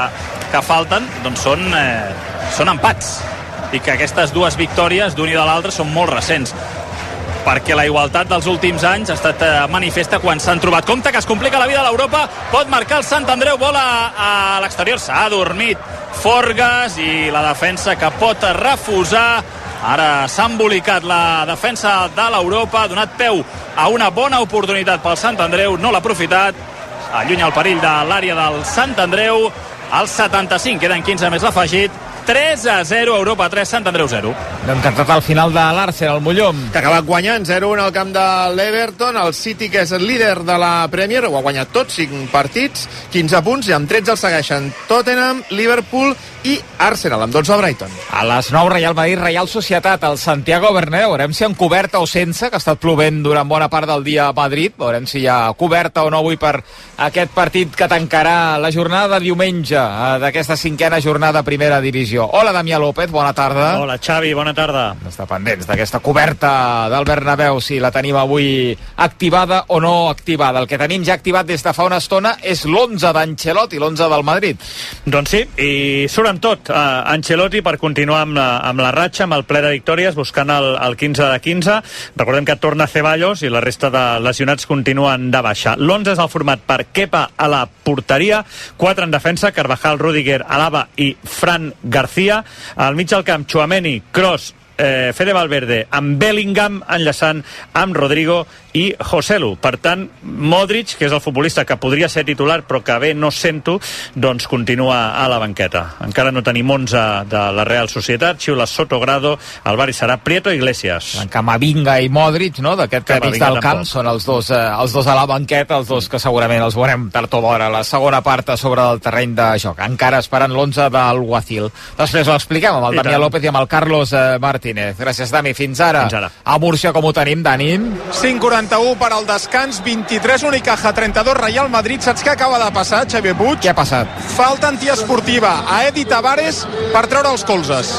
que falten doncs són, eh, són empats i que aquestes dues victòries d'un i de l'altre són molt recents perquè la igualtat dels últims anys ha estat eh, manifesta quan s'han trobat. Compte que es complica la vida a l'Europa, pot marcar el Sant Andreu, bola a, a l'exterior, s'ha adormit Forgas i la defensa que pot refusar. Ara s'ha embolicat la defensa de l'Europa, ha donat peu a una bona oportunitat pel Sant Andreu, no l'ha aprofitat, allunya el perill de l'àrea del Sant Andreu, al 75, queden 15 més l'afegit, 3 a 0, Europa 3, Sant Andreu 0. No hem cantat al final de l'Arsenal, el Mollom. que ha acabat guanyant 0-1 al camp de l'Everton el City que és el líder de la Premier ho ha guanyat tots 5 partits 15 punts i amb 13 el segueixen Tottenham, Liverpool i Arsenal amb 12 el Brighton A les 9, Real Madrid, Real Societat, al Santiago Bernabéu. Veurem si en coberta o sense, que ha estat plovent durant bona part del dia a Madrid. Veurem si hi ha coberta o no avui per aquest partit que tancarà la jornada de diumenge eh, d'aquesta cinquena jornada primera divisió. Hola, Damià López, bona tarda. Hola, Xavi, bona tarda. Està pendents d'aquesta coberta del Bernabéu, si la tenim avui activada o no activada. El que tenim ja activat des de fa una estona és l'11 d'Ancelotti, l'11 del Madrid. Doncs sí, i surt amb tot uh, Ancelotti per continuar amb la, amb la ratxa, amb el ple de victòries, buscant el, el 15 de 15. Recordem que torna Ceballos i la resta de lesionats continuen de baixa. L'11 és el format per Kepa a la porteria, 4 en defensa, Carvajal, Rudiger, Alaba i Fran García. Al mig del camp, Chouameni, Kroos, eh, Fede Valverde amb Bellingham enllaçant amb Rodrigo i Joselu. Per tant, Modric, que és el futbolista que podria ser titular però que bé no sento, doncs continua a la banqueta. Encara no tenim 11 de la Real Societat, Xiula Sotogrado, el Bari serà Prieto Iglesias. En Camavinga i Modric, no? d'aquest que mig del camp, tampoc. són els dos, eh, els dos a la banqueta, els dos que segurament els veurem tard o d'hora, a la segona part a sobre del terreny de joc. Encara esperant l'11 del Guacil. Després ho expliquem amb el I Damià tant. López i amb el Carlos eh, Martínez. Gràcies, Dami. Fins ara. Fins ara. A Múrcia, com ho tenim, Dani? 5'41 per al descans, 23 Unicaja, 32 Real Madrid. Saps què acaba de passar, Xavier Puig? Què ha passat? Falta antiesportiva a Edi Tavares per treure els colzes.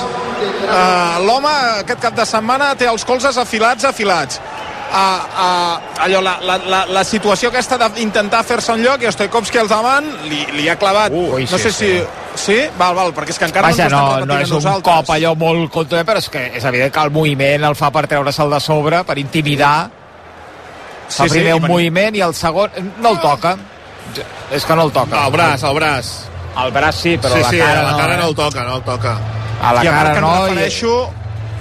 Uh, L'home aquest cap de setmana té els colzes afilats, afilats. Uh, uh, allò, la, la, la, la situació aquesta d'intentar fer-se un lloc i Stoikovski al davant li, li ha clavat Ui, no sí, sé si... Sí? Val, val, perquè és que encara Vaja, no no, no és a un nosaltres. cop allò molt contundent, però és que és evident que el moviment el fa per treure-se'l de sobre, per intimidar. Sí, Fa sí, primer i un veni- moviment i el segon no el toca. És que no el toca. el braç, el braç El braç sí, però sí, la sí, cara a la no. cara eh? no el toca, no el toca A la I a cara no. em refereixo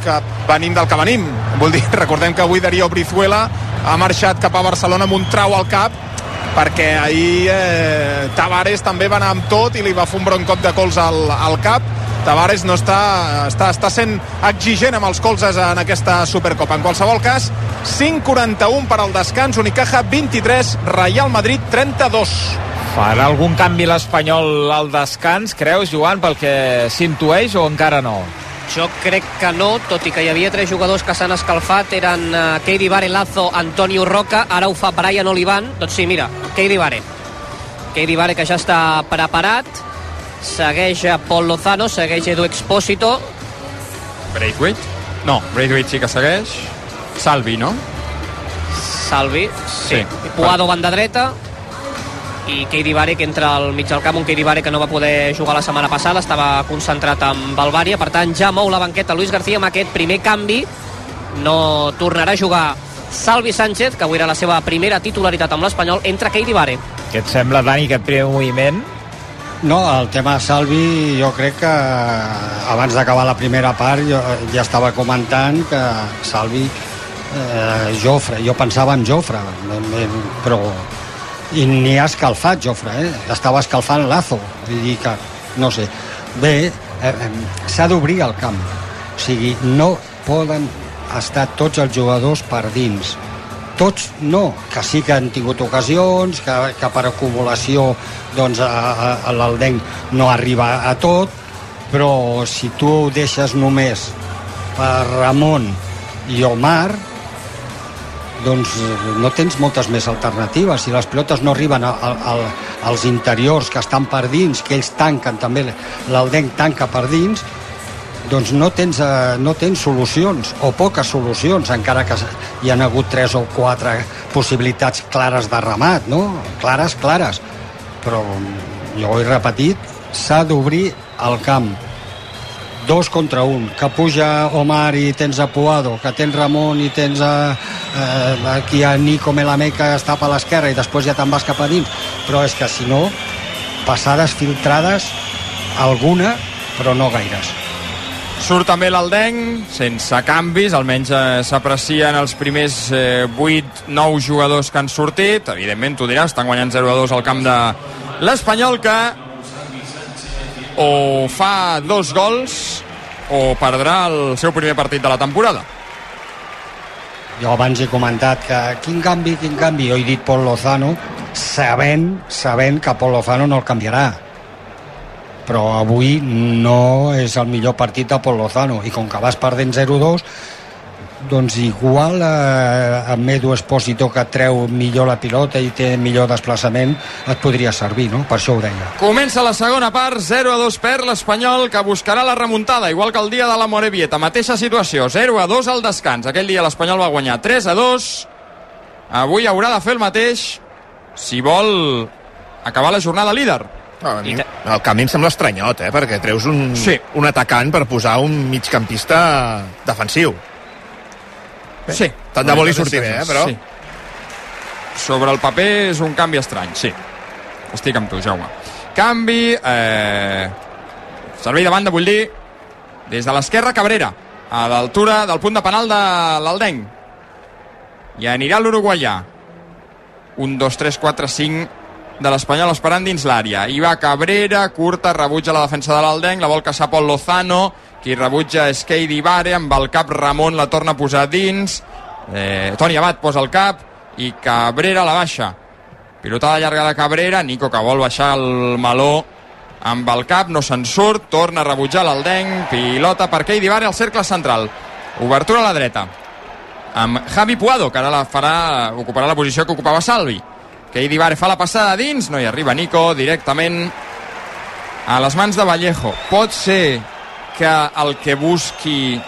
que venim del que venim. Vull dir, recordem que avui Darío Brizuela ha marxat cap a Barcelona amb un trau al cap perquè ahir eh, Tavares també va anar amb tot i li va fer un bon cop de cols al, al cap Tavares no està, està, està sent exigent amb els colzes en aquesta Supercopa. En qualsevol cas, 5'41 per al descans, Unicaja 23, Real Madrid 32. Farà algun canvi l'Espanyol al descans, creus, Joan, pel que s'intueix o encara no? Jo crec que no, tot i que hi havia tres jugadors que s'han escalfat, eren uh, Keidi Vare, Lazo, Antonio Roca, ara ho fa Brian Olivan, doncs sí, mira, Keidi Vare. Keidi Vare que ja està preparat, segueix a Paul Lozano, segueix Edu Expósito, Braithwaite? No, Braithwaite sí que segueix. Salvi, no? Salvi, sí. sí. Puado banda dreta, i Keidi Vare que entra al mig del camp, un Keidi Vare que no va poder jugar la setmana passada, estava concentrat amb el Bària, per tant ja mou la banqueta Luis García amb aquest primer canvi. No tornarà a jugar Salvi Sánchez, que avui era la seva primera titularitat amb l'Espanyol, entra Keidi Vare Què et sembla, Dani, aquest primer moviment? No, el tema de Salvi jo crec que abans d'acabar la primera part jo ja estava comentant que Salvi eh, Jofre, jo pensava en Jofre eh, però i ni ha escalfat Jofre, eh? estava escalfant Lazo. Vull dir que, no sé. Bé, eh, eh, s'ha d'obrir el camp. O sigui, no poden estar tots els jugadors per dins. Tots no, que sí que han tingut ocasions, que, que per acumulació doncs l'Aldenc no arriba a tot, però si tu deixes només per Ramon i Omar, doncs no tens moltes més alternatives. Si les pilotes no arriben a, a, a, als interiors que estan per dins, que ells tanquen també, l'Aldenc tanca per dins, doncs no tens, eh, no tens solucions, o poques solucions, encara que hi han hagut tres o quatre possibilitats clares de remat, no? Clares, clares. Però jo ho he repetit, s'ha d'obrir el camp dos contra un, que puja Omar i tens a Puado, que tens Ramon i tens a, eh, aquí a Nico Melamé que està per l'esquerra i després ja te'n vas cap a dins però és que si no passades filtrades alguna però no gaires Surt també l'Aldenc, sense canvis, almenys eh, s'aprecien els primers eh, 8-9 jugadors que han sortit. Evidentment, tu diràs, estan guanyant 0-2 al camp de l'Espanyol, que o fa dos gols o perdrà el seu primer partit de la temporada. Jo abans he comentat que quin canvi, quin canvi, jo he dit Pol Lozano sabent, sabent que Pol Lozano no el canviarà. Però avui no és el millor partit de Pol Lozano. I com que vas perdent 0-2 doncs igual eh, amb Edu Espósito que treu millor la pilota i té millor desplaçament et podria servir, no? Per això ho deia. Comença la segona part, 0 a 2 per l'Espanyol que buscarà la remuntada, igual que el dia de la Morevieta. Mateixa situació, 0 a 2 al descans. Aquell dia l'Espanyol va guanyar 3 a 2. Avui haurà de fer el mateix si vol acabar la jornada líder. A mi, el canvi em sembla estranyot, eh? perquè treus un, sí. un atacant per posar un migcampista defensiu. Bé, sí. Tant de bo li surti bé, eh, però... Sí. Sobre el paper és un canvi estrany, sí. Estic amb tu, Jaume. Canvi... Eh... Servei de banda, vull dir, des de l'esquerra, Cabrera, a l'altura del punt de penal de l'Aldenc. I anirà l'uruguaià. Un, dos, tres, quatre, cinc de l'Espanyol esperant dins l'àrea. I va Cabrera, curta, rebutja la defensa de l'Aldenc, la vol caçar Pol Lozano, qui rebutja és Keidi Vare, amb el cap Ramon la torna a posar dins, eh, Toni Abad posa el cap, i Cabrera la baixa. Pilotada llarga de Cabrera, Nico que vol baixar el meló amb el cap, no se'n surt, torna a rebutjar l'Aldenc, pilota per Keidi Vare al cercle central. Obertura a la dreta amb Javi Puado, que ara la farà, ocuparà la posició que ocupava Salvi. Keidi Vare fa la passada dins, no hi arriba Nico, directament a les mans de Vallejo. Pot ser que el que busqui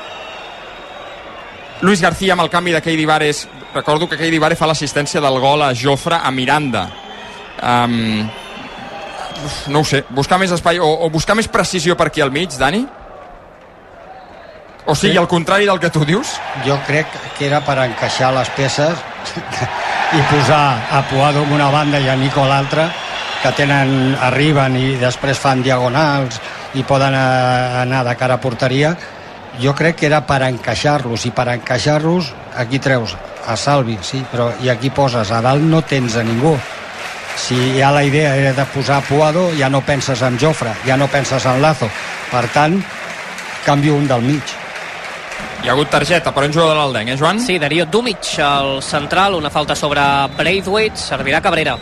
Luis García amb el canvi de Keidi Vare és... Recordo que Keidi Vare fa l'assistència del gol a Jofre a Miranda. Um, no ho sé, buscar més espai o, o buscar més precisió per aquí al mig, Dani? O sigui, al contrari del que tu dius? Jo crec que era per encaixar les peces i posar a Puado en una banda i a Nico a l'altra que tenen, arriben i després fan diagonals i poden eh, anar de cara a porteria jo crec que era per encaixar-los i per encaixar-los aquí treus a Salvi, sí, però i aquí poses a dalt no tens a ningú si ja la idea era de posar Puado ja no penses en Jofre, ja no penses en Lazo per tant canvio un del mig hi ha hagut targeta per un jugador de l'Aldenc, eh, Joan? Sí, Darío Dumic, el central, una falta sobre Braithwaite, servirà Cabrera.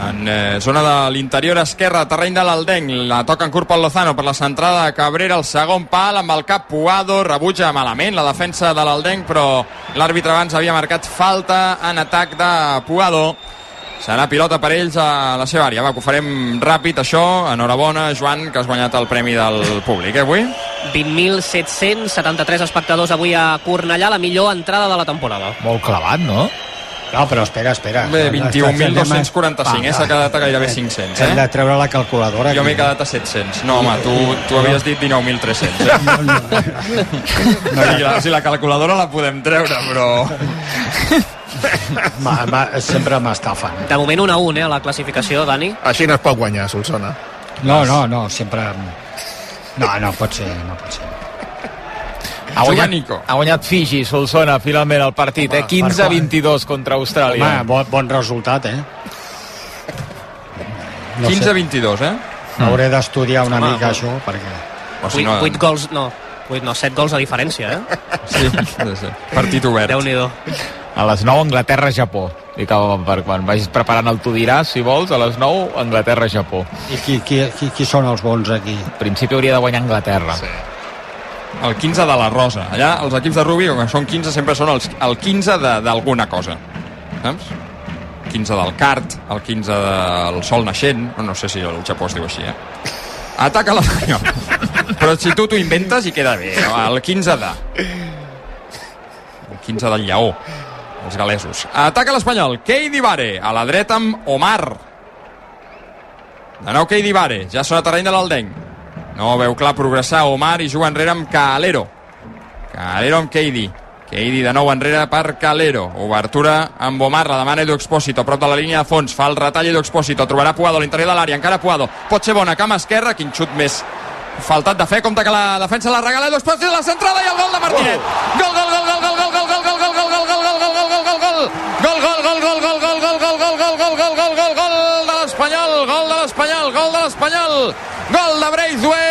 En eh, zona de l'interior esquerre, terreny de l'Aldenc, la toca en curt pel Lozano per la centrada de Cabrera, el segon pal amb el cap Puado, rebutja malament la defensa de l'Aldenc, però l'àrbitre abans havia marcat falta en atac de Puado. Serà pilota per ells a la seva àrea. Va, que ho farem ràpid, això. Enhorabona, Joan, que has guanyat el premi del públic, eh, avui? 20.773 espectadors avui a Cornellà, la millor entrada de la temporada. Molt clavat, no? No, però espera, espera. Bé, No, 21.245, eh? S'ha quedat a gairebé 500, Hem de eh? treure la calculadora. Jo m'he quedat a 700. No, home, tu, tu havies dit 19.300. Eh? No, si, la, si la calculadora la podem treure, però... Ma, ma, sempre m'estafen. De moment 1 a 1, eh, a la classificació, Dani. Així no es pot guanyar, Solsona. No, no, no, sempre... No, no pot ser, no pot ser. Ha guanyat, ha guanyat Fiji, Solsona, finalment el partit, eh? 15-22 contra Austràlia. Home, bon, bon resultat, eh? No sé. 15-22, eh? Hauré d'estudiar una Home, mica home. això, perquè... O si 8, no- 8 gols, no, 8, no, 7 gols de diferència, eh? Sí, sí, sí. Partit obert. Déu-n'hi-do. A les 9, Anglaterra-Japó. I que per quan vagis preparant el tu diràs, si vols, a les 9, Anglaterra-Japó. I qui, qui, qui, qui són els bons aquí? En principi hauria de guanyar Anglaterra. Sí. El 15 de la Rosa. Allà els equips de rugby, que són 15, sempre són els, el 15 de- d'alguna cosa. Saps? 15 del kart, el 15 del sol naixent, no, no sé si el Japó es diu així, eh? Ataca l'Espanyol. Però si tu t'ho inventes i queda bé. no? El 15 de... El 15 del lleó. Els galesos. Ataca l'Espanyol. Keidi Vare. A la dreta amb Omar. De nou Keidi Vare. Ja són a terreny de l'Aldenc. No veu clar progressar Omar i juga enrere amb Calero. Calero amb Keidi. Keidi de nou enrere per Calero. Obertura amb Omar, la demana Edu Expósito, prop de la línia de fons. Fa el retall Edu Expósito, trobarà Puado a l'interior de l'àrea, encara Puado. Pot ser bona, cama esquerra, quin xut més faltat de fe, compte que la defensa la regala Edu Expósito, la centrada i el gol de Martínez. Gol, gol, gol, gol, gol, gol, gol, gol, gol, gol, gol, gol, gol, gol, gol, gol, gol, gol. Gol, gol, gol, gol, gol, gol, gol, gol, gol, gol, gol, gol, gol, gol, gol de l'Espanyol, gol de l'Espanyol, gol de l'Espanyol. Gol de Braithwaite.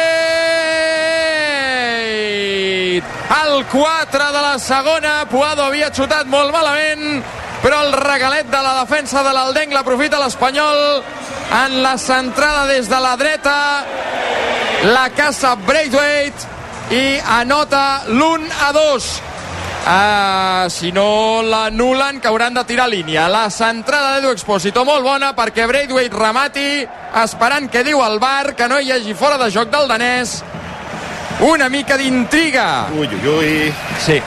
El 4 de la segona. Puado havia xutat molt malament, però el regalet de la defensa de l'Aldenc l'aprofita l'Espanyol en la centrada des de la dreta. La caça Braithwaite i anota l'1 a 2. Uh, si no l'anulen, que hauran de tirar línia. La centrada d'Edu Expósito molt bona perquè Braithwaite remati, esperant que diu el bar que no hi hagi fora de joc del danès. Una mica d'intriga. Ui, ui, ui. Sí.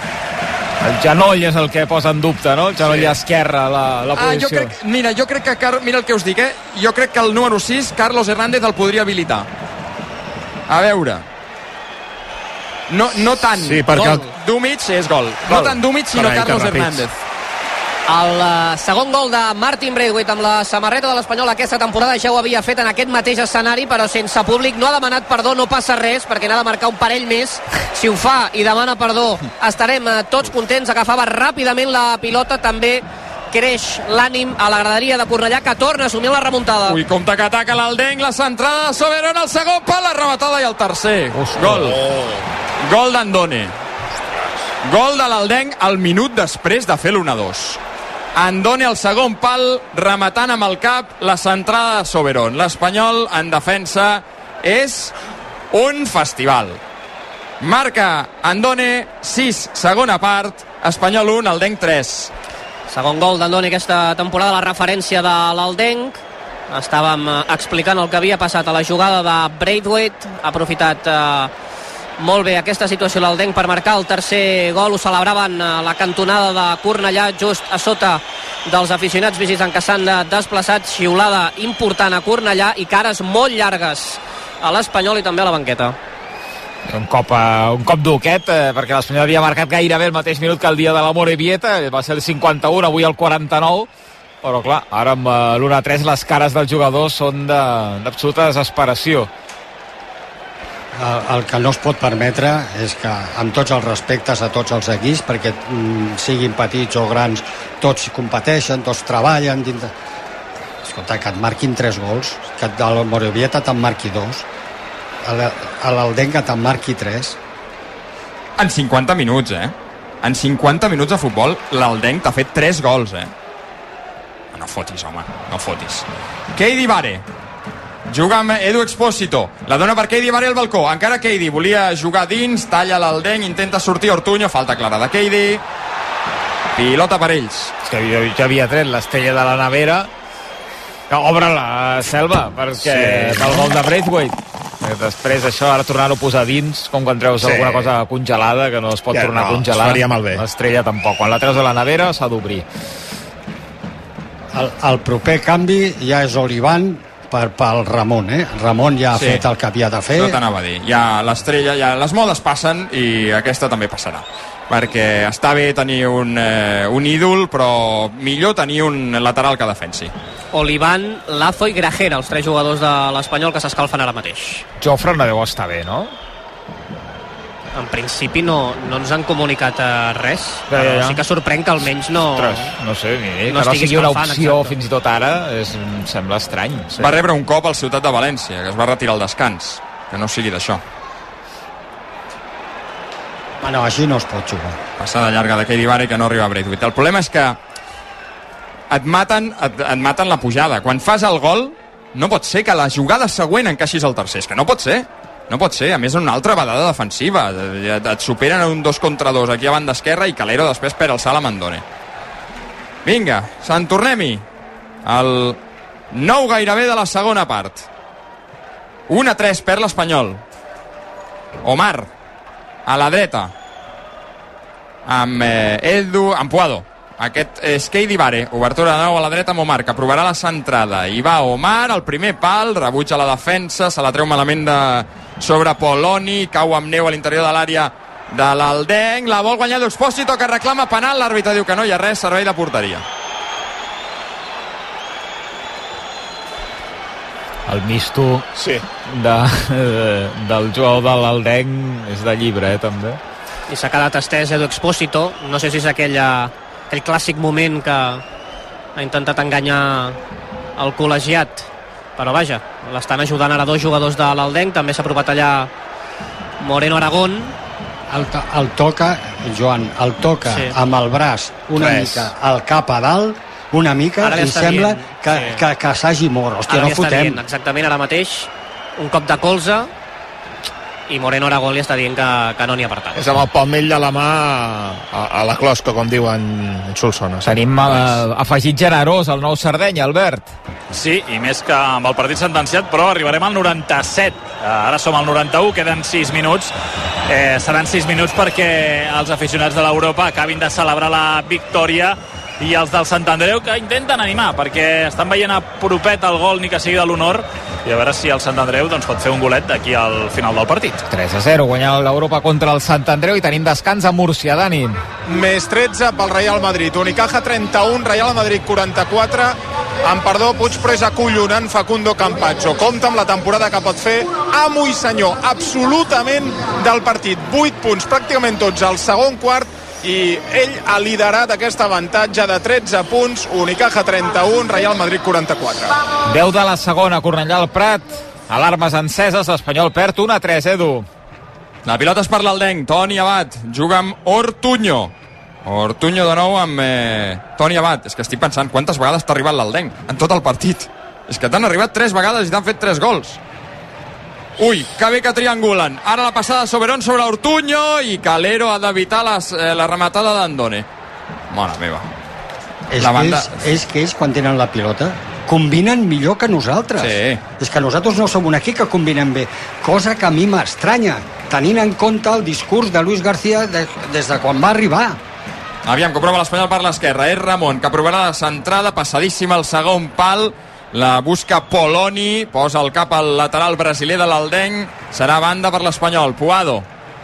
El genoll és el que posa en dubte, no? El genoll sí. esquerre, la, la Ah, jo posició. crec, mira, jo crec que, Car- mira el que us dic, eh? Jo crec que el número 6, Carlos Hernández, el podria habilitar. A veure. No, no tant. Sí, perquè Gol. el- Dumic és gol. No Gol. tant Dumic, sinó Carai, Carlos. Hernández. El eh, segon gol de Martin Braithwaite amb la samarreta de l'Espanyol aquesta temporada ja ho havia fet en aquest mateix escenari, però sense públic. No ha demanat perdó, no passa res, perquè n'ha de marcar un parell més. Si ho fa i demana perdó, estarem eh, tots contents. Agafava ràpidament la pilota, també creix l'ànim a la graderia de Cornellà, que torna a assumir la remuntada. Ui, compte que ataca l'Aldenc, la centrada de Soberon, el segon pal, la rematada i el tercer. Gol. Gol d'Andone. Gol de l'Aldenc al minut després de fer l'1-2. Andone al segon pal, rematant amb el cap la centrada de Soberon. L'Espanyol en defensa és un festival. Marca Andone, 6, segona part, Espanyol 1, Aldenc 3. Segon gol d'Andoni aquesta temporada, la referència de l'Aldenc. Estàvem eh, explicant el que havia passat a la jugada de Braithwaite. Ha aprofitat eh, molt bé aquesta situació l'Aldenc per marcar el tercer gol. Ho celebraven a la cantonada de Cornellà, just a sota dels aficionats visitants que s'han eh, desplaçat. Xiulada important a Cornellà i cares molt llargues a l'Espanyol i també a la banqueta. Un cop, uh, un cop dur aquest, eh, perquè l'Espanyol havia marcat gairebé el mateix minut que el dia de la Morevieta, va ser el 51, avui el 49, però clar, ara amb uh, l'1-3 les cares dels jugadors són de- d'absoluta desesperació. El, el que no es pot permetre és que, amb tots els respectes a tots els equips, perquè mm, siguin petits o grans, tots competeixen, tots treballen dintre... Escolta, que et marquin tres gols, que de la Morevieta te'n marqui dos, a la- a l'Aldenc que te'n marqui tres. En 50 minuts, eh? En 50 minuts de futbol, l'Aldenc t'ha fet 3 gols, eh? no fotis, home, no fotis. Keidi Vare, juga amb Edu Expósito, la dona per Keidi Vare al balcó, encara Keidi volia jugar dins, talla l'Aldeny, intenta sortir Ortuño, falta clara de Keidi, pilota per ells. És que jo ja havia tret l'estrella de la nevera que obre la selva perquè Sí. pel gol de Braithwaite Eh, després això, ara tornar-ho a posar dins com quan treus Sí. alguna cosa congelada que no es pot Ja, tornar no, a congelar faria malbé. l'estrella tampoc, quan la treus de la nevera s'ha d'obrir El, el proper canvi ja és Olivan per, pel Ramon, eh? Ramon ja ha Sí. fet el que havia de fer. Això t'anava a dir. Ja l'estrella, ja les modes passen i aquesta també passarà. Perquè està bé tenir un, eh, un ídol, però millor tenir un lateral que defensi. Olivan, Lazo i Grajera, els tres jugadors de l'Espanyol que s'escalfen ara mateix. Jofre no deu estar bé, no? En principi no, no ens han comunicat eh, res, Ja, ja, però ja. sí que sorprèn que almenys no... Ostres, no sé, ni, No que no sigui una opció exacte. fins i tot ara és, em sembla estrany Sí. Va rebre un cop al Ciutat de València, que es va retirar al descans. Que no sigui d'això. Bueno, així no es pot jugar. Passada llarga de Keidi Vare que no arriba a Braithwaite. El problema és que et maten, et, et maten la pujada. Quan fas el gol, no pot ser que la jugada següent encaixis el tercer. És que no pot ser. No pot ser. A més, una altra badada defensiva. Et, et superen un dos contra dos aquí a banda esquerra i Calero després per alçar la Mandone. Vinga, se'n tornem-hi. El nou gairebé de la segona part. 1 a 3 per l'Espanyol. Omar, a la dreta amb eh, Edu Ampuado aquest és Keidi Vare, obertura de nou a la dreta amb Omar, que provarà la centrada i va Omar, al primer pal, rebutja la defensa, se la treu malament de sobre Poloni, cau amb neu a l'interior de l'àrea de l'Aldenc, la vol guanyar d'Expósito que reclama penal, l'àrbitre diu que no hi ha res, servei de porteria el misto sí. de, de, del jugador de l'Aldenc és de llibre, eh, també. I s'ha quedat estès Edu Expósito. No sé si és aquella, aquell clàssic moment que ha intentat enganyar el col·legiat. Però vaja, l'estan ajudant ara dos jugadors de l'Aldenc. També s'ha aprovat allà Moreno Aragón. El, to- el toca, Joan, el toca Sí. amb el braç una Res. mica al cap a dalt, una mica, i sembla dient, que, sí. que, que s'hagi mort. Hòstia, Ara no fotem. dient exactament ara mateix un cop de colze i Moreno Aragón li està dient que, que no n'hi ha per tant. És amb el palmell de la mà a, a la closca, com diuen Solsona. Tenim eh, afegit generós el nou Sardenya, Albert. Sí, i més que amb el partit sentenciat, però arribarem al 97. Eh, Ara som al 91, queden 6 minuts. Eh, seran 6 minuts perquè els aficionats de l'Europa acabin de celebrar la victòria i els del Sant Andreu que intenten animar perquè estan veient a propet el gol ni que sigui de l'honor i a veure si el Sant Andreu doncs, pot fer un golet d'aquí al final del partit 3 a 0, guanyar l'Europa contra el Sant Andreu i tenim descans a Múrcia, Dani. Més 13 pel Real Madrid. Unicaja 31, Real Madrid 44. Amb perdó, Puig, però és acollonant Facundo Campazzo. Compte amb la temporada que pot fer amo i senyor, absolutament del partit. 8 punts, pràcticament tots al segon quart, i ell ha liderat aquest avantatge de 13 punts, Unicaja 31, Real Madrid 44. 10 de la segona, Cornellà al Prat. Alarmes enceses, l'Espanyol perd 1 a 3, Edu. La pilota és per l'Aldenc, Toni Abad, juga amb Ortuño. Ortuño de nou amb eh, Toni Abad. És que estic pensant quantes vegades t'ha arribat l'Aldenc en tot el partit. És que t'han arribat tres vegades i t'han fet tres gols. Ui, que bé que triangulen. Ara la passada Soberón sobre Ortuño i Calero ha d'evitar eh, la rematada d'Andone. Mare meva. És, La que banda- és, és que ells, quan tenen la pilota, combinen millor que nosaltres. Sí. És que nosaltres no som un equip que combinem bé, cosa que a mi m'estranya, tenint en compte el discurs de Luis García de, des de quan va arribar. Aviam, que prova l'Espanyol per l'esquerra. És Ramon, que provarà la centrada, passadíssima al segon pal. La busca Poloni, posa el cap al lateral brasiler de l'Aldenc. Serà banda per l'Espanyol. Puado,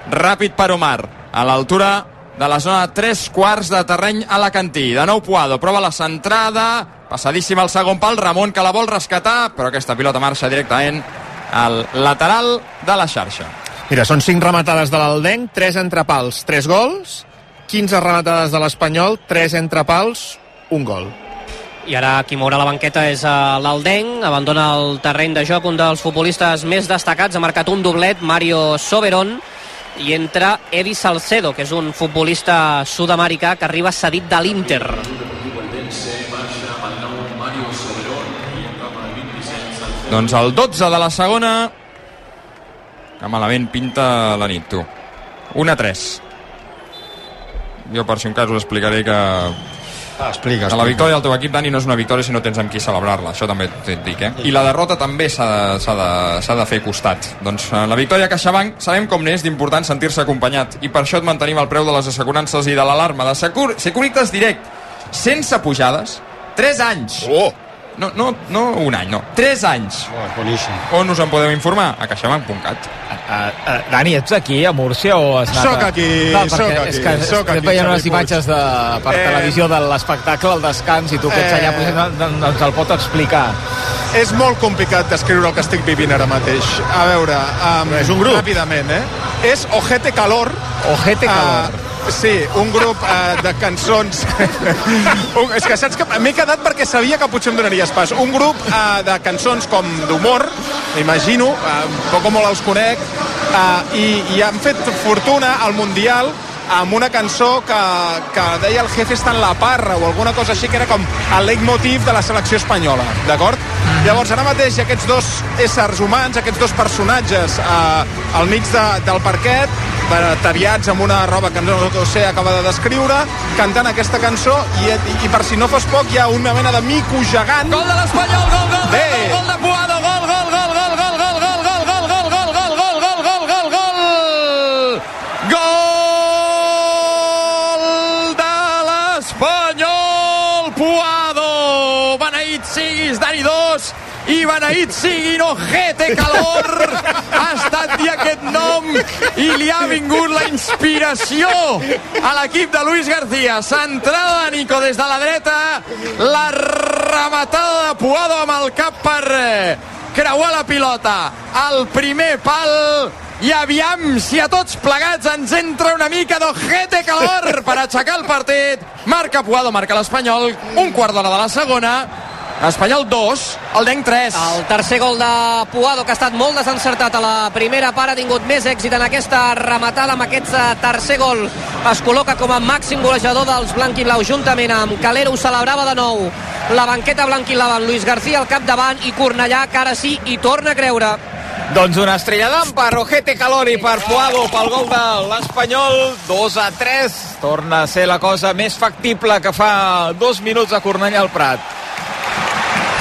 ràpid per Omar. A l'altura de la zona de 3 quarts de terreny a la Cantí. De nou Puado, prova la centrada, passadíssima al segon pal. Ramon que la vol rescatar, però aquesta pilota marxa directament al lateral de la xarxa. Mira, són 5 rematades de l'Aldenc, 3 entre pals, 3 gols, 15 rematades de l'Espanyol, 3 entre pals, un gol. I ara qui mourà la banqueta és uh, l'Aldenc, abandona el terreny de joc un dels futbolistes més destacats, ha marcat un doblet, Mario Soberon, i entra Eddie Salcedo, que és un futbolista sud-americà que arriba cedit de l'Inter. Doncs el 12 de la segona que malament pinta la nit, tu. 1 a 3. Jo per si un cas us explicaré que Explica, que la victòria del teu equip, Dani, no és una victòria si no tens amb qui celebrar-la, això també et dic, eh? I la derrota també s'ha de, de, de fer costat. Doncs eh, la victòria a CaixaBank sabem com n'és d'important sentir-se acompanyat i per això et mantenim el preu de les assegurances i de l'alarma de Secur Securitas Direct, sense pujades, 3 anys. Oh! No, no, no un any, no. 3 anys. Oh, boníssim. On us en podeu informar? A caixabank.cat. Uh, uh, Dani, ets aquí, a Múrcia, o has anat Soc a... aquí, no, soc aquí, és que soc estem aquí, veient unes imatges de, per Eh, televisió de l'espectacle, el descans, i tu que ets allà, eh, potser no, no, ens el pot explicar. És molt complicat descriure el que estic vivint ara mateix. A veure, um, És un grup. Ràpidament, eh? És Ojete Calor. Ojete Calor. Uh, sí, un grup uh, de cançons... un, és que saps que m'he quedat perquè sabia que potser em donaries pas. Un grup uh, de cançons com d'humor, imagino, uh, poc o molt els conec, uh, i, i han fet fortuna al Mundial amb una cançó que, que deia el jefe està en la parra o alguna cosa així que era com el leitmotiv de la selecció espanyola, d'acord? Llavors ara mateix aquests dos éssers humans, aquests dos personatges eh, al mig de, del parquet eh, taviats amb una roba que no sé acaba de descriure, cantant aquesta cançó i, i, i per si no fos poc hi ha una mena de mico gegant Gol de l'Espanyol, gol, gol, Bé. gol, gol de Puado, 6, Dani 2, i beneït sigui no jete calor. Ha estat dir aquest nom i li ha vingut la inspiració a l'equip de Luis García. Centrada de Nico des de la dreta. La rematada de Puado amb el cap per eh, creuar la pilota. El primer pal. I aviam si a tots plegats ens entra una mica d'ojete calor per aixecar el partit. Marca Puado, marca l'Espanyol. Un quart d'hora de la segona. Espanyol 2, el Denc 3. El tercer gol de Puado, que ha estat molt desencertat a la primera part, ha tingut més èxit en aquesta rematada amb aquest eh, tercer gol. Es col·loca com a màxim golejador dels blanquiblau juntament amb Calero, ho celebrava de nou. La banqueta blanquilava amb Luis García al capdavant i Cornellà, que ara sí, hi torna a creure. Doncs una estrelladam per Ojete Calor i per Puado pel gol de l'Espanyol 2 a 3 torna a ser la cosa més factible que fa dos minuts a Cornellà al Prat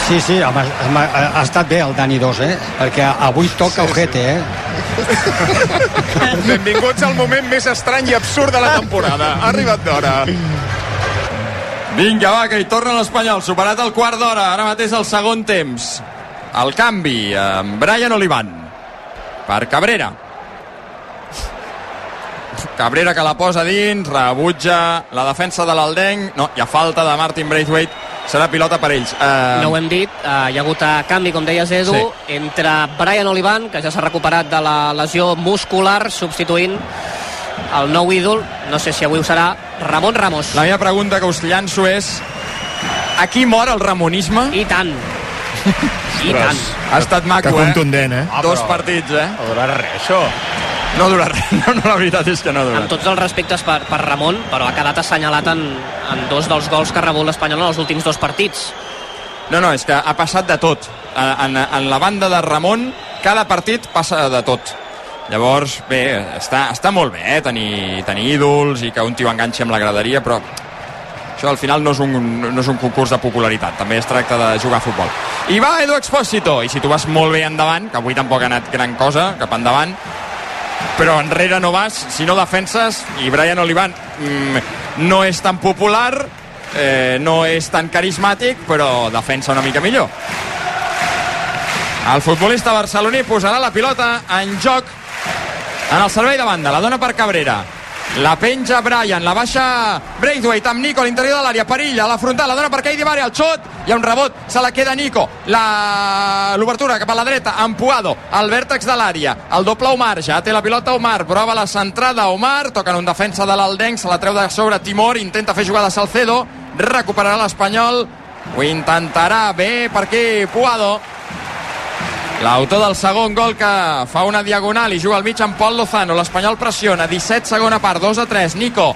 Sí, sí, ha, ha, ha estat bé el Dani 2, eh? Perquè avui toca sí, ojete, eh? Benvinguts al moment més estrany i absurd de la temporada. Ha arribat d'hora. Vinga, va, que hi torna l'Espanyol. Superat el quart d'hora, ara mateix el segon temps. El canvi amb Brian Olivan per Cabrera. Cabrera que la posa dins, rebutja la defensa de l'Aldenc. No, hi ha falta de Martin Braithwaite. Serà pilota per ells. Uh, No ho hem dit, eh, hi ha hagut a canvi, com deies Edu, Sí. entre Brian Olivan, que ja s'ha recuperat de la lesió muscular, substituint el nou ídol, no sé si avui ho serà, Ramon Ramos. La meva pregunta que us llanço és aquí mor el ramonisme? I tant. I tant. Ha estat maco, Que eh? contundent, eh? Ah, Dos partits, eh? No durarà res, això. No durarà. No, no, la veritat és que no durarà. Amb tots els respectes per, per Ramon, però ha quedat assenyalat en, en dos dels gols que ha rebut l'Espanyol en els últims dos partits. No, no, és que ha passat de tot. En, en, en la banda de Ramon, cada partit passa de tot. Llavors, bé, està, està molt bé, eh, tenir, tenir ídols i que un tio enganxi amb la graderia, però això al final no és, un, no és un concurs de popularitat, també es tracta de jugar a futbol. I va Edu Expósito, i si tu vas molt bé endavant, que avui tampoc ha anat gran cosa, cap endavant, però enrere no vas, si no defenses, i Brian Olivan mm, no és tan popular, eh, no és tan carismàtic, però defensa una mica millor. El futbolista barceloní posarà la pilota en joc en el servei de banda, la dona per Cabrera. La penja Brian, la baixa Braithwaite amb Nico a l'interior de l'àrea, perilla, a la frontal, la dona per Keidi Bari, el xot, hi ha un rebot, se la queda Nico, La- l'obertura cap a la dreta, amb Puado, al vèrtex de l'àrea, el doble Omar, ja té la pilota Omar, prova la centrada Omar, toca en un defensa de l'Aldenc, se la treu de sobre Timor, intenta fer jugada Salcedo, recuperarà l'Espanyol, ho intentarà bé per aquí Puado, L'autor del segon gol que fa una diagonal i juga al mig amb Pol Lozano. L'Espanyol pressiona. 17 segona part, 2 a 3. Nico.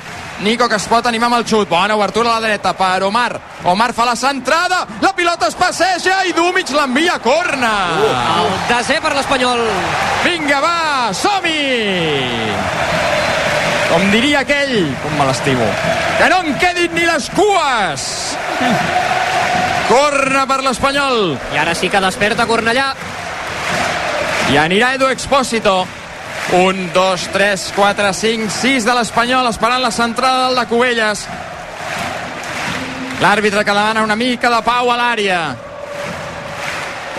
Nico que es pot animar amb el xut. Bona obertura a la dreta per Omar. Omar fa la centrada. La pilota es passeja i Dumic l'envia a corna. Uh, el desè per l'Espanyol. Vinga, va, som-hi! Com diria aquell, com me l'estimo, que no en quedin ni les cues! Corna per l'Espanyol. I ara sí que desperta Cornellà. I anirà Edu Expósito. 1, 2, 3, 4, 5, 6 de l'Espanyol esperant la centrada del de Cubelles. L'àrbitre que demana una mica de pau a l'àrea.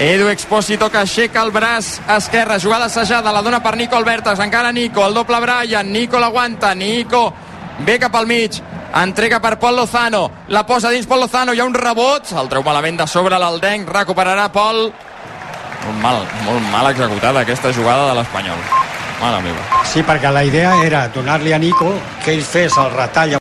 Edu Expósito que aixeca el braç esquerre, jugada assajada, la dona per Nico Albertas, encara Nico, el doble Brian, Nico l'aguanta, Nico ve cap al mig, entrega per Pol Lozano, la posa dins Pol Lozano, hi ha un rebot, el treu malament de sobre l'Aldenc, recuperarà Pol, molt mal, molt mal executada aquesta jugada de l'Espanyol. Mare meva. Sí, perquè la idea era donar-li a Nico que ell fes el retall